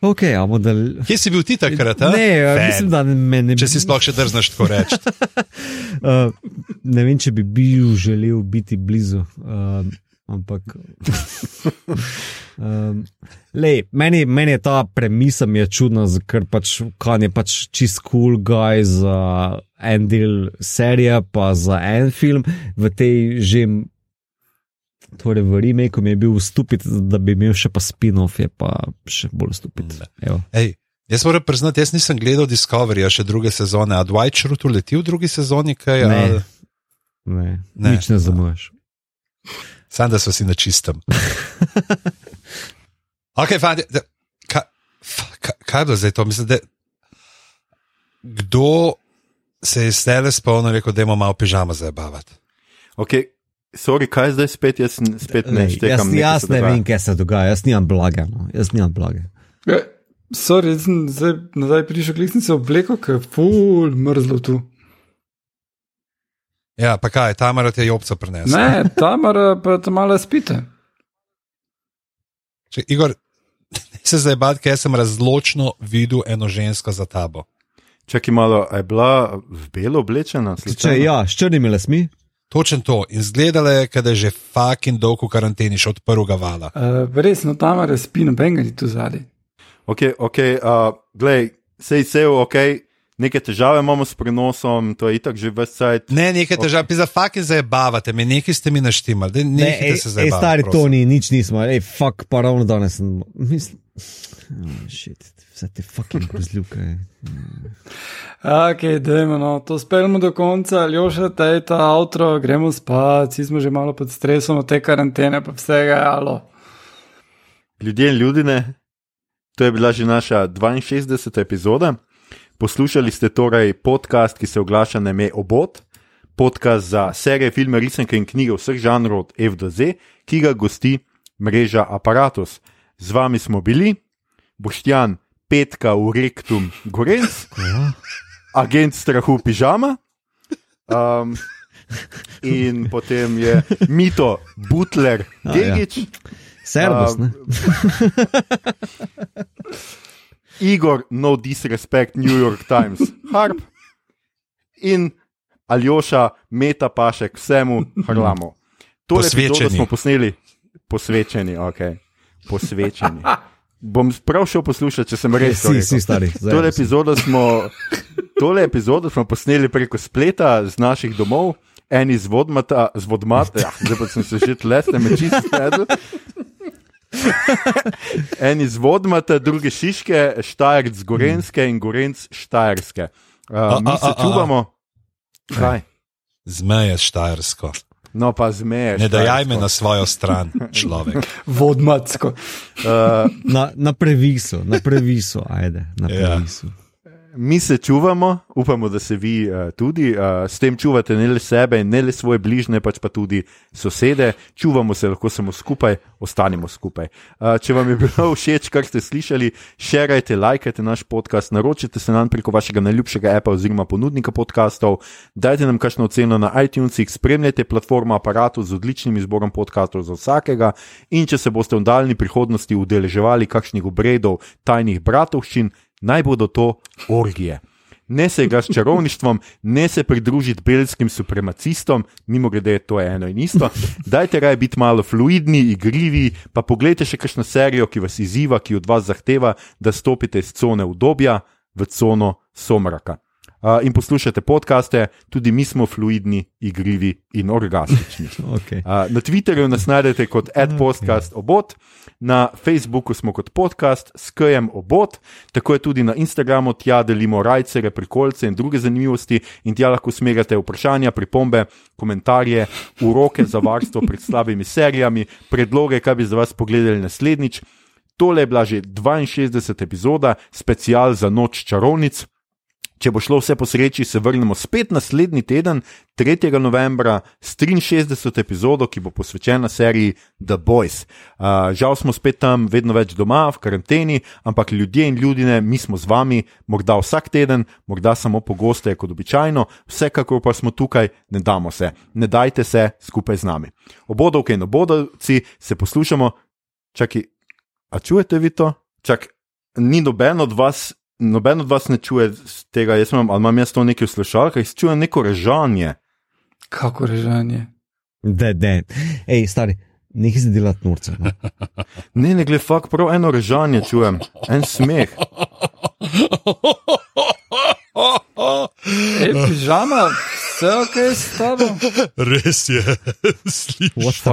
ok, amo da. Kje si bil ti takrat? Ne, Fan. mislim, da me ne bi. Če si sploh še drznaš tako reči. Uh, ne vem, če bi bil želel biti blizu. Um, ampak. um, lej, meni, meni je ta premisa mi je čudna, ker pač kan je pač čist cool guy za en del serije, pa za en film, v tej že. Torej, v remaku mi je bil stupid, da bi imel še pa spin-off, je pa še bolj stupid. Evo. Ej, jaz moram priznati, jaz nisem gledal Discovery, a še druge sezone. A Dwight Schrute uleti v drugi sezoni? Kaj, Ne. ali- Ne, Ne. nič ne zamujaš. Sam da so si na čistem. ok, fajn. da- Kaj, f- kaj, kaj je bilo zdaj to? Mislim, da, kdo se je zdaj spomnil, rekel, da imamo malo pižama zabavati? Ok, sorry, kaj zdaj spet, jaz n- spet ne Lej, štekam. jaz, jaz se ne vem, kaj se dogaja, jaz nimam blage. No. Jaz nimam blage. Ja, sorry, jaz sem zdaj nazaj prišel, klik sem se oblekel, ker je ful mrzlo tu. Ja, pa kaj, Tamara ti je jopca prinesla. Ne, Tamara pa tam malo spite. Če, Igor, ne se zdaj bati, ker sem razločno videl eno žensko za tabo. Čakaj malo, a je bila v belo oblečena? Če, ja, s črnimi lasmi. Točen to. In zgledala je, da je že fucking dolg v karanteni, še od prvega vala. Uh, res, no Tamara spi, noben ga ni tu zadaj. Ok, ok, uh, glej, sej se, ok, neke težave imamo s prenosom, to je itak že vse cajt. Ne, nekaj težav, okay. za fucking zabavate, me nekaj ste mi naštimali, da Ne, nekaj ej, se zabavate. stari prosim. to ni, nič nismo, ej, fuck, pa ravno danes sem. Mislim, oh, shit, vse te fucking grozljivke. Ok, dajmo, no, to speljemo do konca, Ljoša, ta je ta avtro, gremo spat, vsi smo že malo pod stresom od te karantene, pa vsega, alo. Ljudje in ljudine, to je bila že naša 62. epizoda. Poslušali ste torej podcast, ki se oglaša na ime Obot, podcast za serije, filme, risanke in knjige vseh žanrov od F do Z, ki ga gosti mreža Apparatus. Z vami smo bili Boštjan, Petka, Urektum, Gorenc, agent strahu pižama. Um, in potem je Mito, Butler, ja. Gigič. Servus, Um? Igor, no disrespect, New York Times, Harp in Aljoša, Meta Pašek, vsemu hrlamo. Tole epizodo Posvečeni. smo posneli, posvečeni, ok. Posvečeni. Bom prav šel poslušati, če sem res Si, si stari. zdaj Tole epizodo, smo, tole epizodo smo posneli preko spleta z naših domov, en iz Vodmata, z Vodmata, ja, zdaj pa sem se že tlesne, me čisto spredel. En iz Vodmata, drugi Šiške, Štajerc z Gorenske in Gorenc Štajerske. Uh, mi a, se a, a. čuvamo. Kaj? Zmeje štajersko. No, pa zmeješ. Ne dajaj me na svojo stran, človek. Vodmatsko. Uh, Na, na previsu, na previsu, ajde, na Ja. Mi se čuvamo, upamo, da se vi uh, tudi, uh, s tem čuvate ne le sebe ne le svoje bližnje, pač pa tudi sosede. Čuvamo se lahko samo skupaj, ostanimo skupaj. Uh, če vam je bilo všeč, kar ste slišali, širite, lajkajte naš podcast, naročite se nam preko vašega najljubšega appa oziroma ponudnika podkastov, dajte nam kakšno oceno na iTunesih, spremljajte platformo aparatu z odličnim izborom podkastov za vsakega in če se boste v daljni prihodnosti udeleževali kakšnih obredov tajnih bratovščin, naj bodo to orgije. Ne se igrati s čarovništvom, ne se pridružiti belskim supremacistom, mimo grede, to je eno in isto. Dajte raje biti malo fluidni, igrivi, pa pogledajte še kakšno serijo, ki vas izziva, ki od vas zahteva, da stopite iz cone udobja v cono somraka. Uh, in poslušajte podkaste, tudi mi smo fluidni, igrivi in orgastični. Okay. Uh, na Twitterju nas najdete kot adpodcast obot, na Facebooku smo kot podcast s KM obot, tako je tudi na Instagramu, tja delimo rajcere, prikolce in druge zanimivosti in tja lahko smerjate vprašanja, pripombe, komentarje, uroke za varstvo pred slabimi serijami, predloge, kaj bi za vas pogledali naslednjič. Tole je bila že 62. epizoda, special za noč čarovnic. Če bo šlo vse po sreči, se vrnemo spet naslednji teden, 3. novembra, s 63. epizodo, ki bo posvečena seriji The Boys. Uh, žal smo spet tam, vedno več doma, v karanteni, ampak ljudje in ljudje, mi smo z vami, morda vsak teden, morda samo pogosteje kot običajno, vsekakor pa smo tukaj, ne damo se, ne dajte se skupaj z nami. Obodovke in obodovci se poslušamo, čakaj, a čujete vi to? Čak, ni noben od vas. Noben od vas ne čuje z tega, jaz imam, ali imam jaz to nekaj v slušalkah, jaz čujem neko režanje. Kako režanje. De, de. Ej, stari, nekaj se delati norce. No. Ne, ne glede, fakt, prav eno režanje čujem, en smeh. Ej, pižama, vse ok s tabo? Res je, What slišiš.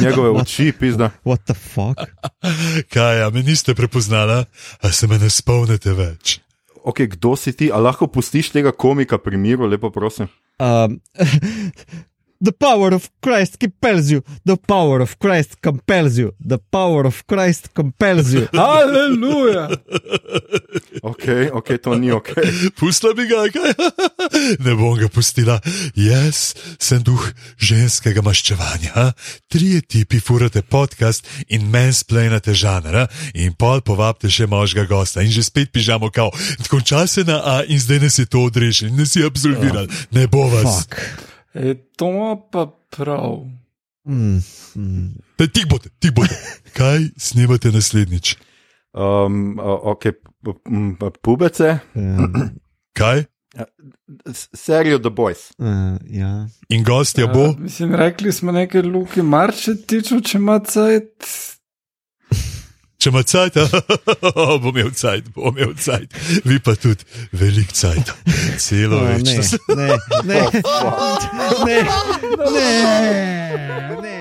njegove oči, pizda. What the fuck? Kaj, a me niste prepoznala, a se me ne spomnite več? Ok, kdo si ti, a lahko pustiš tega komika pri miru, lepo prosim. Um, the power of Christ compels you. The power of Christ compels you. The power of Christ compels you. Aleluja! Ok, ok, to ni ok. Pustila bi ga, kaj? Ne bom ga pustila. Jaz sem duh ženskega maščevanja. a? Trije tipi furate podcast in mansplainate žanra, in pol povabite še moškega gosta in že spet pižamo kao. Konča se na A in zdaj nas je to odrešili, nas je absolvirali. Ne bo vas. Fuck. Ej, to ima pa prav. Mm, mm. Te, tik bote, tik bote. Kaj snimate naslednjič? Um, ok, pubece, Um, Kaj? S- serijo The Boys. uh, ja. In gostja bo? Uh, mislim, rekli smo nekaj luki, marče tiču, če ima cajt. Če ima cajt, bom imel cajt, bom imel cajt. Vi pa tudi velik cajt. Celo Oh, ne, večnost. ne, ne, ne, ne, ne, ne.